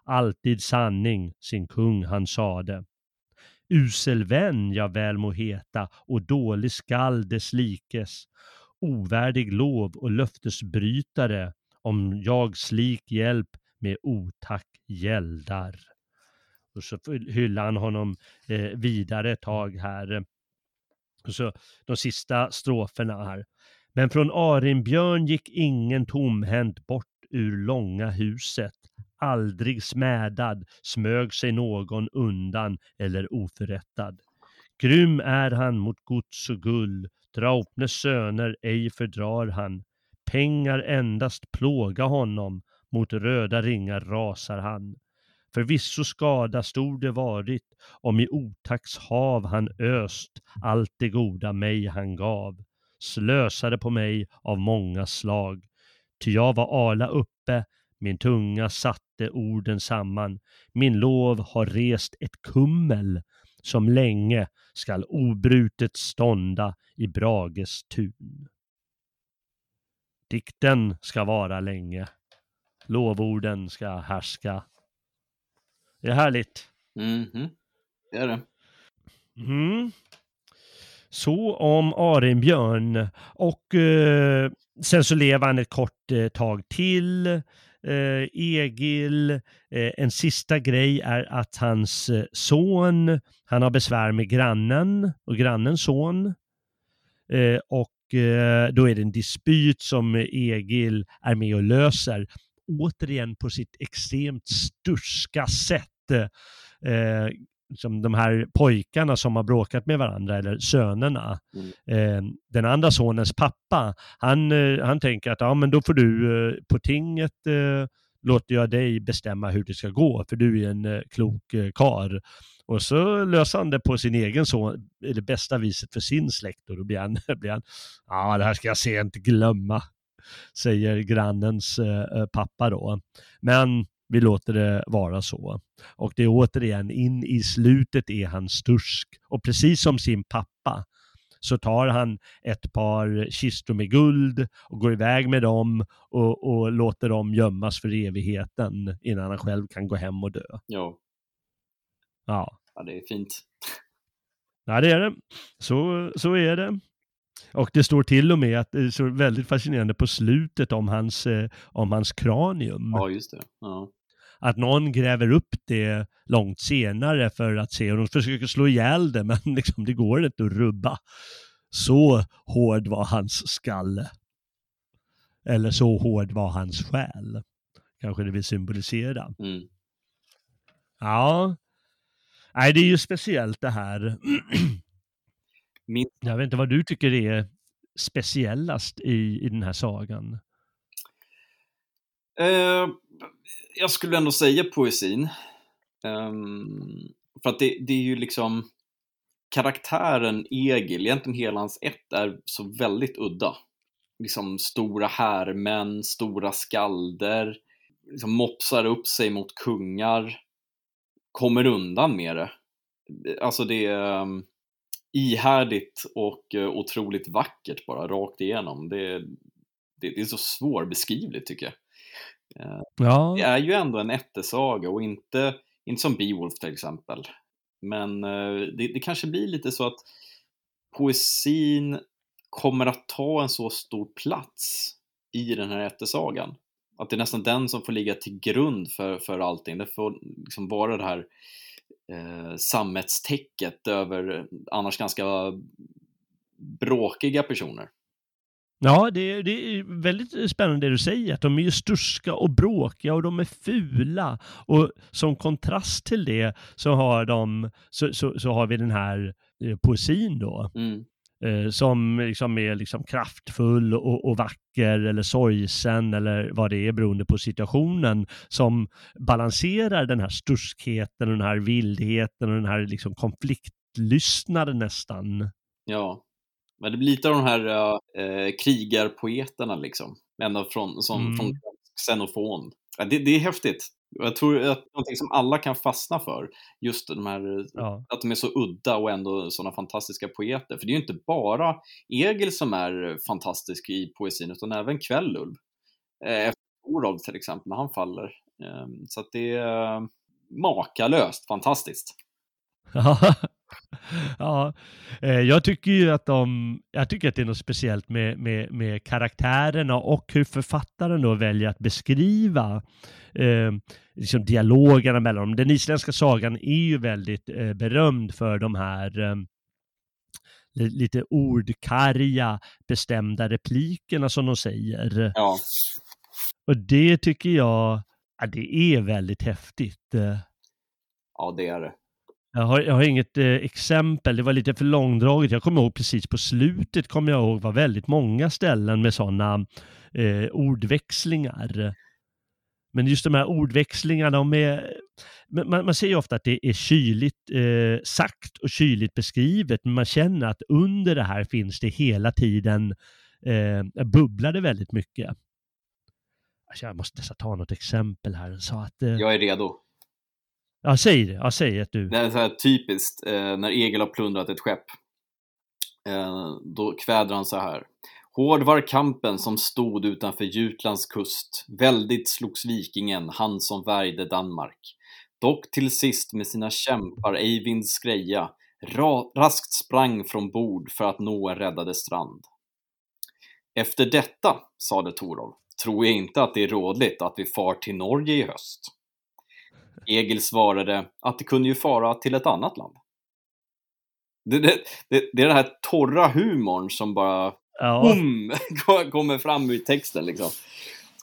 Alltid sanning, sin kung han sade. Usel vän jag väl må heta och dålig skall dess likes. Ovärdig lov och löftesbrytare om jag slik hjälp med otack gäldar. Och så hyllar han honom eh, vidare ett tag här. Och så de sista stroferna här. Men från Arinbjörn gick ingen tomhänt bort ur långa huset. Aldrig smädad smög sig någon undan eller oförrättad. Grym är han mot gods och gull, Draupnes söner ej fördrar han. Pengar endast plåga honom, mot röda ringar rasar han. Förvisso skada stor det varit, om i otacks hav han öst allt det goda mig han gav slösade på mig av många slag. Ty jag var ala uppe, min tunga satte orden samman. Min lov har rest ett kummel som länge skall obrutet stånda i Brages tun. Dikten ska vara länge. Lovorden ska härska. Det är härligt. Mhm. Det är det. Mm. Så om Arinbjörn. Och eh, sen så lever han ett kort eh, tag till. Eh, Egil, eh, en sista grej är att hans eh, son, han har besvär med grannen och grannens son. Eh, och eh, då är det en dispyt som Egil är med och löser. Återigen på sitt extremt sturska sätt. Eh, liksom de här pojkarna som har bråkat med varandra, eller sönerna. Mm. Eh, den andra sonens pappa, han, eh, han tänker att ja, men då får du eh, på tinget eh, låter jag dig bestämma hur det ska gå, för du är en eh, klok eh, kar. Och så löser han det på sin egen son, eller bästa viset för sin släkt och då blir han, <laughs> blir han ja det här ska jag sent glömma, säger grannens eh, pappa då. Men vi låter det vara så. Och det är återigen, in i slutet är han stursk. Och precis som sin pappa så tar han ett par kistor med guld och går iväg med dem och, och låter dem gömmas för evigheten innan han själv kan gå hem och dö. Ja. Ja, ja, det är fint. ja det är det. Så, så är det. Och det står till och med att det står väldigt fascinerande på slutet om hans, eh, om hans kranium. Ja, just det. Ja. Att någon gräver upp det långt senare för att se, och de försöker slå ihjäl det, <laughs> men liksom, det går inte att rubba. Så hård var hans skalle. Eller så hård var hans själ. Kanske det vill symbolisera. Mm. Ja, nej, det är ju speciellt det här. <clears throat> Min, Jag vet inte vad du tycker är speciellast i, i den här sagan. eh, jag skulle ändå säga poesin. Um, för att det, det är ju liksom karaktären Egil, egentligen hela hans ett är så väldigt udda. Liksom stora härmän, stora skalder, liksom mopsar upp sig mot kungar, kommer undan med det. Alltså det är um, ihärdigt och uh, otroligt vackert bara rakt igenom. Det, det, det är så svårbeskrivligt tycker jag. Ja, Det är ju ändå en ättesaga och inte, inte som Beowulf till exempel. Men eh, det, det kanske blir lite så att poesin kommer att ta en så stor plats i den här ättesagan. Att det är nästan den som får ligga till grund för, för allting. Det får liksom vara det här eh, sammetstäcket över annars ganska bråkiga personer. Ja det, det är väldigt spännande det du säger, att de är ju sturska och bråkiga och de är fula. Och som kontrast till det så har, de, så, så, så har vi den här eh, poesin då. Mm. eh, som liksom är liksom kraftfull och, och vacker eller sorgsen eller vad det är beroende på situationen som balanserar den här sturskheten och den här vildheten och den här liksom konfliktlystnaden nästan. Ja, men det blir lite av de här äh, krigarpoeterna liksom. Ända från, som, Mm. från Xenofon. Ja, det, det är häftigt. Jag tror att det är någonting som alla kan fastna för. Just de här, Ja. att de är så udda och ändå sådana fantastiska poeter. För det är ju inte bara Egil som är fantastisk i poesin, utan även Kvälulv. Eh, Efter Torolv till exempel, när han faller. Eh, Så att det är eh, makalöst fantastiskt. <laughs> <laughs> Ja. Eh, jag tycker ju att de, jag tycker att det är något speciellt med, med, med karaktärerna och hur författaren då väljer att beskriva eh, liksom dialogerna mellan dem. Den isländska sagan är ju väldigt eh, berömd för de här eh, li- lite ordkarga bestämda replikerna som de säger. Ja, Och det tycker jag, ja, det är väldigt häftigt. Ja det är det. Jag har, jag har inget eh, exempel, det var lite för långdraget. Jag kommer ihåg precis på slutet, kommer jag ihåg, var väldigt många ställen med sådana eh, ordväxlingar. Men just de här ordväxlingarna, de är, man, man ser ju ofta att det är kyligt eh, sagt och kyligt beskrivet, men man känner att under det här finns det hela tiden, eh, bubblar det väldigt mycket. Alltså, jag måste nästan ta något exempel här. Så att, eh, Jag är redo ja, säg det, ja, säg ett du. Det är så här typiskt eh, när Egil har plundrat ett skepp. Eh, då kväder han så här. Hård var kampen som stod utanför Jutlands kust. Väldigt slogs vikingen, han som värjde Danmark. Dock till sist med sina kämpar Eivind skreja ra- raskt sprang från bord för att nå en räddade strand. Efter detta, sade Torolv, tror jag inte att det är rådligt att vi far till Norge i höst. Egil svarade att det kunde ju fara till ett annat land. Det, det, det, det är den här torra humorn som bara Ja. boom, <laughs> kommer fram ur texten liksom.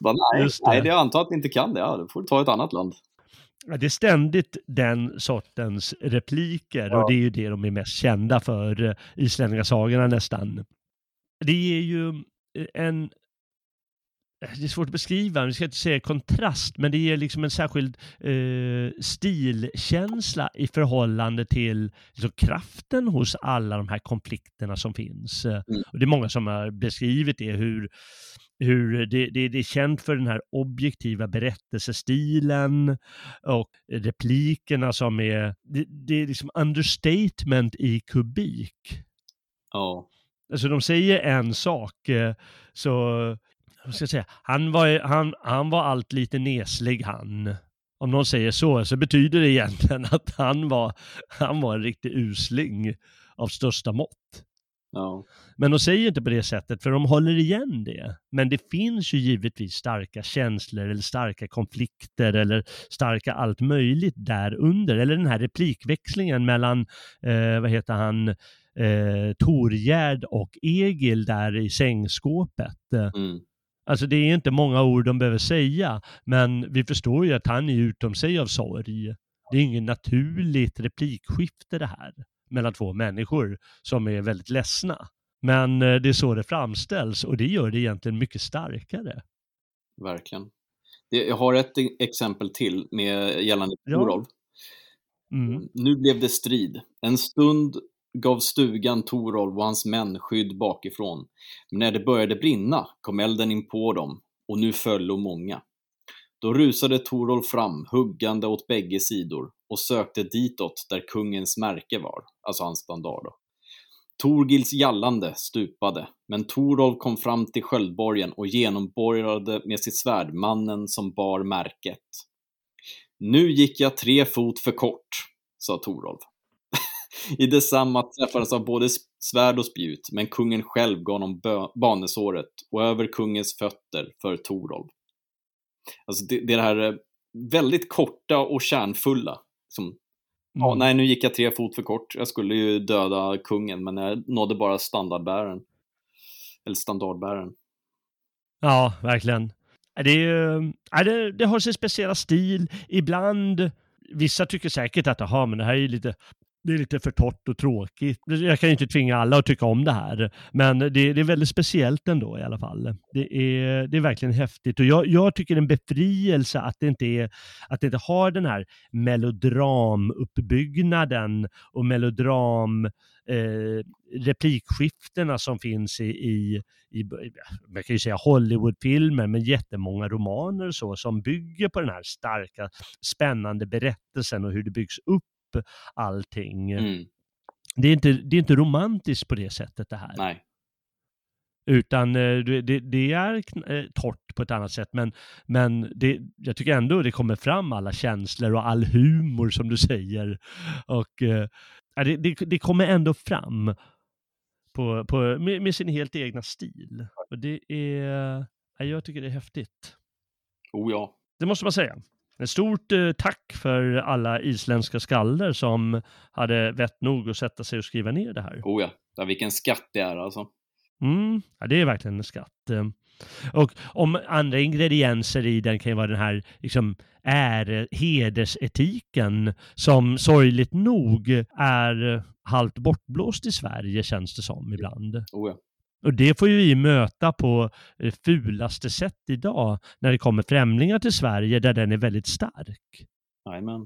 Bara, nej, Just det. nej, jag antar att ni inte kan det. Ja, då får du ta ett annat land. Ja, det är ständigt den sortens repliker Ja. och det är ju det de är mest kända för, eh, islänningasagorna nästan. Det är ju eh, en det är svårt att beskriva, vi ska inte säga kontrast, men det ger liksom en särskild eh, stilkänsla i förhållande till liksom, kraften hos alla de här konflikterna som finns. Mm. Och det är många som har beskrivit det, hur, hur det, det, det är känt för den här objektiva berättelsestilen och replikerna som är, det, det är liksom understatement i kubik. Ja, Alltså de säger en sak, eh, så, vad ska jag säga, han var, han, han var allt lite neslig han. Om någon säger så, så betyder det egentligen att han var, han var en riktig usling av största mått. ja, Men de säger inte på det sättet, för de håller igen det. Men det finns ju givetvis starka känslor eller starka konflikter eller starka allt möjligt där under. Eller den här replikväxlingen mellan, eh, vad heter han, eh, Torgärd och Egil där i sängskåpet. Mm, Alltså det är inte många ord de behöver säga, men vi förstår ju att han är utom sig av sorg. Det är inget naturligt replikskifte det här mellan två människor som är väldigt ledsna. Men eh, det är så det framställs och det gör det egentligen mycket starkare. Verkligen. Jag har ett e- exempel till med gällande Ja. Torolv. Mm. Nu blev det strid. En stund gav stugan Torolv och hans män skydd bakifrån. Men när det började brinna kom elden in på dem och nu föllo många. Då rusade Torolv fram, huggande åt bägge sidor och sökte ditåt där kungens märke var, alltså hans standard. Då. Torgils jallande stupade, men Torolv kom fram till sköldborgen och genomborrade med sitt svärd mannen som bar märket. Nu gick jag tre fot för kort, sa Torolv. I detsamma träffades av både svärd och spjut, men kungen själv gav honom banesåret och över kungens fötter för Torolv. Alltså det, det är det här eh, väldigt korta och kärnfulla. Som, ja, Mm. nej, nu gick jag tre fot för kort. Jag skulle ju döda kungen, men jag nådde bara standardbäraren. Eller standardbäraren. Ja, verkligen. Det, är, ju- ja, det, det har sin speciella stil. Ibland, vissa tycker säkert att aha, men det här är lite, det är lite för torrt och tråkigt. Jag kan ju inte tvinga alla att tycka om det här, men det, det är väldigt speciellt ändå i alla fall. Det är, det är verkligen häftigt och jag, jag tycker det är en befrielse att det inte, är, att det inte har den här melodramuppbyggnaden och melodram eh, replikskiftena som finns i, i i, man kan ju säga Hollywoodfilmer, men jättemånga romaner och så som bygger på den här starka, spännande berättelsen och hur det byggs upp allting. Mm, Det, är inte, det är inte romantiskt på det sättet det här. nej. Utan eh, det, det, är eh, torrt på ett annat sätt, men, men det, jag tycker ändå det kommer fram alla känslor och all humor som du säger. Och ja, det, det, det kommer ändå fram på, på, med, med sin helt egna stil. Och det är, ja, jag tycker det är häftigt. Oh ja. Det måste man säga. Ett stort eh, tack för alla isländska skalder som hade vett nog att sätta sig och skriva ner det här. Oh ja. ja. Vilken skatt det är alltså. Mm, ja, det är verkligen en skatt. Eh, Och om andra ingredienser i den kan ju vara den här liksom, är, hedersetiken som sorgligt nog är halvt bortblåst i Sverige känns det som ibland. Oh ja. Och det får ju vi möta på eh, fulaste sätt idag när det kommer främlingar till Sverige där den är väldigt stark. Jajamän.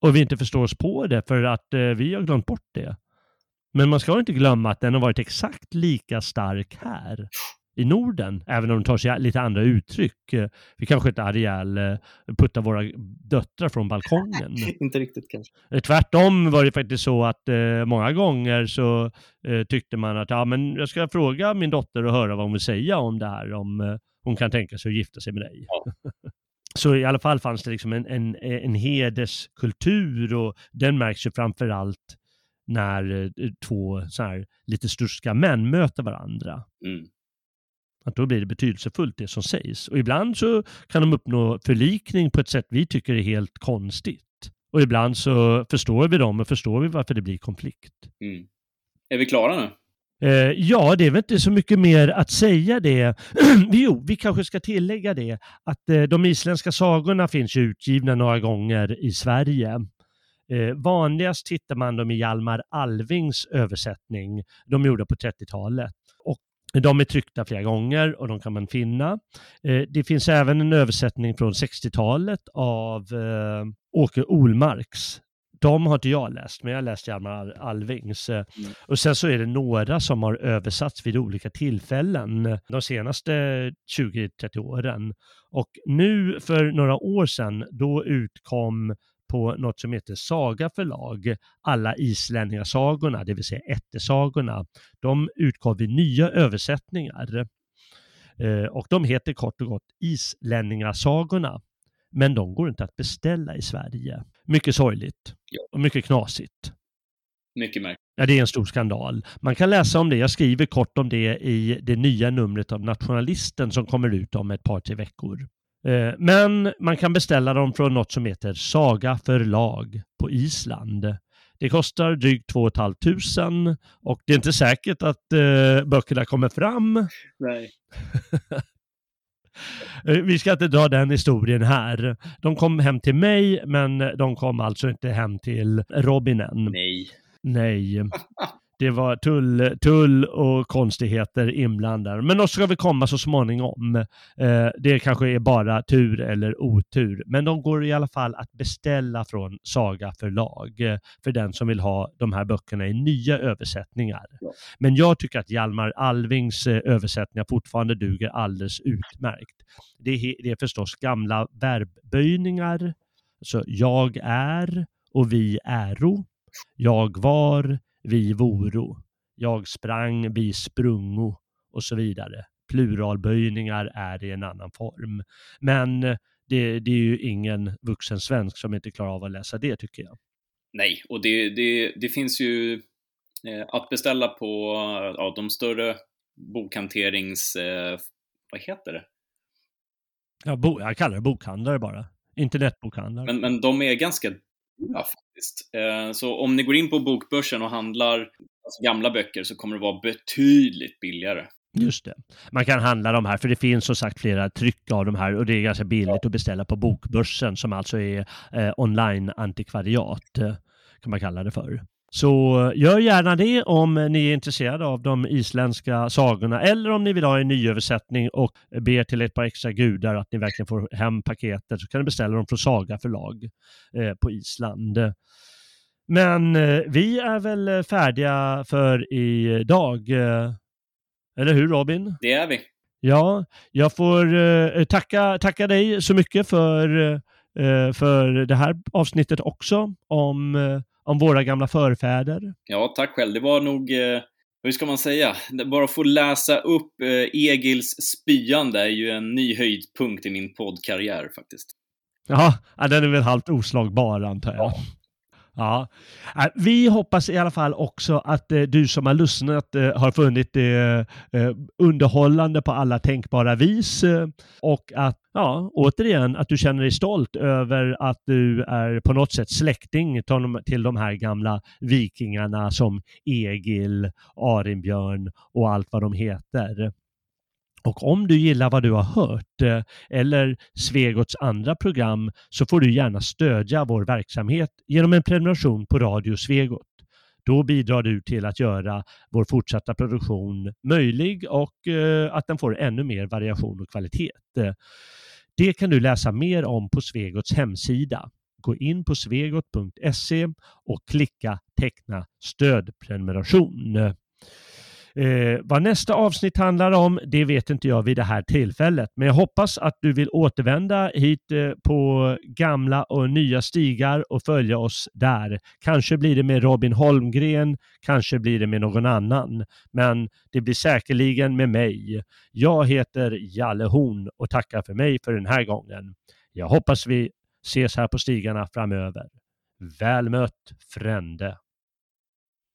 Och vi inte förstår oss på det för att eh, vi har glömt bort det. Men man ska inte glömma att den har varit exakt lika stark här i Norden, även om den tar sig lite andra uttryck. Vi kanske inte hade ihjäl eh, putta våra döttrar från balkongen. <laughs> Inte riktigt kanske. Eh, Tvärtom var det faktiskt så att eh, många gånger så eh, tyckte man att ja, men jag ska fråga min dotter och höra vad hon vill säga om det här, om eh, hon kan tänka sig att gifta sig med dig. Ja. <laughs> så i alla fall fanns det liksom en, en, en hederskultur och den märks ju framför allt när eh, två så här, lite sturska män möter varandra. Mm. Att då blir det betydelsefullt det som sägs. Och ibland så kan de uppnå förlikning på ett sätt vi tycker är helt konstigt. Och ibland så förstår vi dem och förstår vi varför det blir konflikt. Mm. Är vi klara nu? Eh, ja, det är väl inte så mycket mer att säga det. <clears throat> jo, vi kanske ska tillägga det att eh, de isländska sagorna finns utgivna några gånger i Sverige. Eh, vanligast hittar man dem i Hjalmar Alvings översättning, de gjorda på 30-talet. De är tryckta flera gånger och de kan man finna. Eh, det finns även en översättning från 60-talet av eh, Åke Olmarks. De har inte jag läst, men jag har läst Hjalmar Alvings. Eh, och sen så är det några som har översatts vid olika tillfällen de senaste 20-30 åren. Och nu för några år sedan, då utkom på något som heter Saga förlag, alla islänningasagorna, det vill säga ättesagorna. De utgav i nya översättningar. Eh, och de heter kort och gott Islänningasagorna. Men de går inte att beställa i Sverige. Mycket sorgligt och mycket knasigt. Mycket märkligt. Ja, det är en stor skandal. Man kan läsa om det, jag skriver kort om det i det nya numret av Nationalisten som kommer ut om ett par, tre veckor. Eh, Men man kan beställa dem från något som heter Saga förlag på Island. Det kostar drygt 2 500 och det är inte säkert att eh, böckerna kommer fram. Nej. <laughs> Eh, Vi ska inte dra den historien här. De kom hem till mig, men de kom alltså inte hem till Robin än. Nej. Nej. <laughs> Det var tull, tull och konstigheter inblandade. Men de ska väl komma så småningom. Eh, det kanske är bara tur eller otur. Men de går i alla fall att beställa från Saga förlag eh, för den som vill ha de här böckerna i nya översättningar. Ja. Men jag tycker att Hjalmar Alvings eh, översättningar fortfarande duger alldeles utmärkt. Det är, det är förstås gamla verbböjningar. Så jag är och vi äro. Jag var, vi voro. Jag sprang, vi sprungo och så vidare. Pluralböjningar är i en annan form. Men eh, det, det är ju ingen vuxen svensk som inte klarar av att läsa det tycker jag. Nej, och det, det, det finns ju eh, att beställa på ja, de större bokhanterings... Eh, vad heter det? Jag, bo, jag kallar det bokhandlare bara. Internetbokhandlare. Men, men de är ganska dyra faktiskt. Eh, så om ni går in på bokbörsen och handlar alltså, gamla böcker så kommer det vara betydligt billigare. Just det. Man kan handla de här, för det finns som sagt flera tryck av de här och det är ganska billigt att beställa på Bokbörsen som alltså är eh, online-antikvariat, eh, kan man kalla det för. Så gör gärna det om ni är intresserade av de isländska sagorna eller om ni vill ha en nyöversättning och ber till ett par extra gudar att ni verkligen får hem paketet så kan ni beställa dem från Saga förlag eh, på Island. Men eh, vi är väl färdiga för idag. Eh, eller hur Robin? Det är vi. Ja, jag får eh, tacka, tacka dig så mycket för, eh, för det här avsnittet också om, eh, om våra gamla förfäder. Ja, tack själv. Det var nog, eh, hur ska man säga, bara att få läsa upp eh, Egils spyande är ju en ny höjdpunkt i min poddkarriär faktiskt. Ja, ja, den är väl halvt oslagbar antar jag. Ja. Ja. Äh, vi hoppas i alla fall också att eh, du som har lyssnat eh, har funnit det eh, underhållande på alla tänkbara vis eh, och att, ja, återigen, att du känner dig stolt över att du är på något sätt släkting till de här gamla vikingarna som Egil, Arinbjörn och allt vad de heter. Och om du gillar vad du har hört eh, eller Svegots andra program så får du gärna stödja vår verksamhet genom en prenumeration på Radio Svegot. Då bidrar du till att göra vår fortsatta produktion möjlig och eh, att den får ännu mer variation och kvalitet. Det kan du läsa mer om på Svegots hemsida. Gå in på svegot.se och klicka teckna stödprenumeration. Eh, vad nästa avsnitt handlar om, det vet inte jag vid det här tillfället. Men jag hoppas att du vill återvända hit eh, på gamla och nya stigar och följa oss där. Kanske blir det med Robin Holmgren, kanske blir det med någon annan. Men det blir säkerligen med mig. Jag heter Jalle Horn och tackar för mig för den här gången. Jag hoppas vi ses här på stigarna framöver. Väl mött, frände.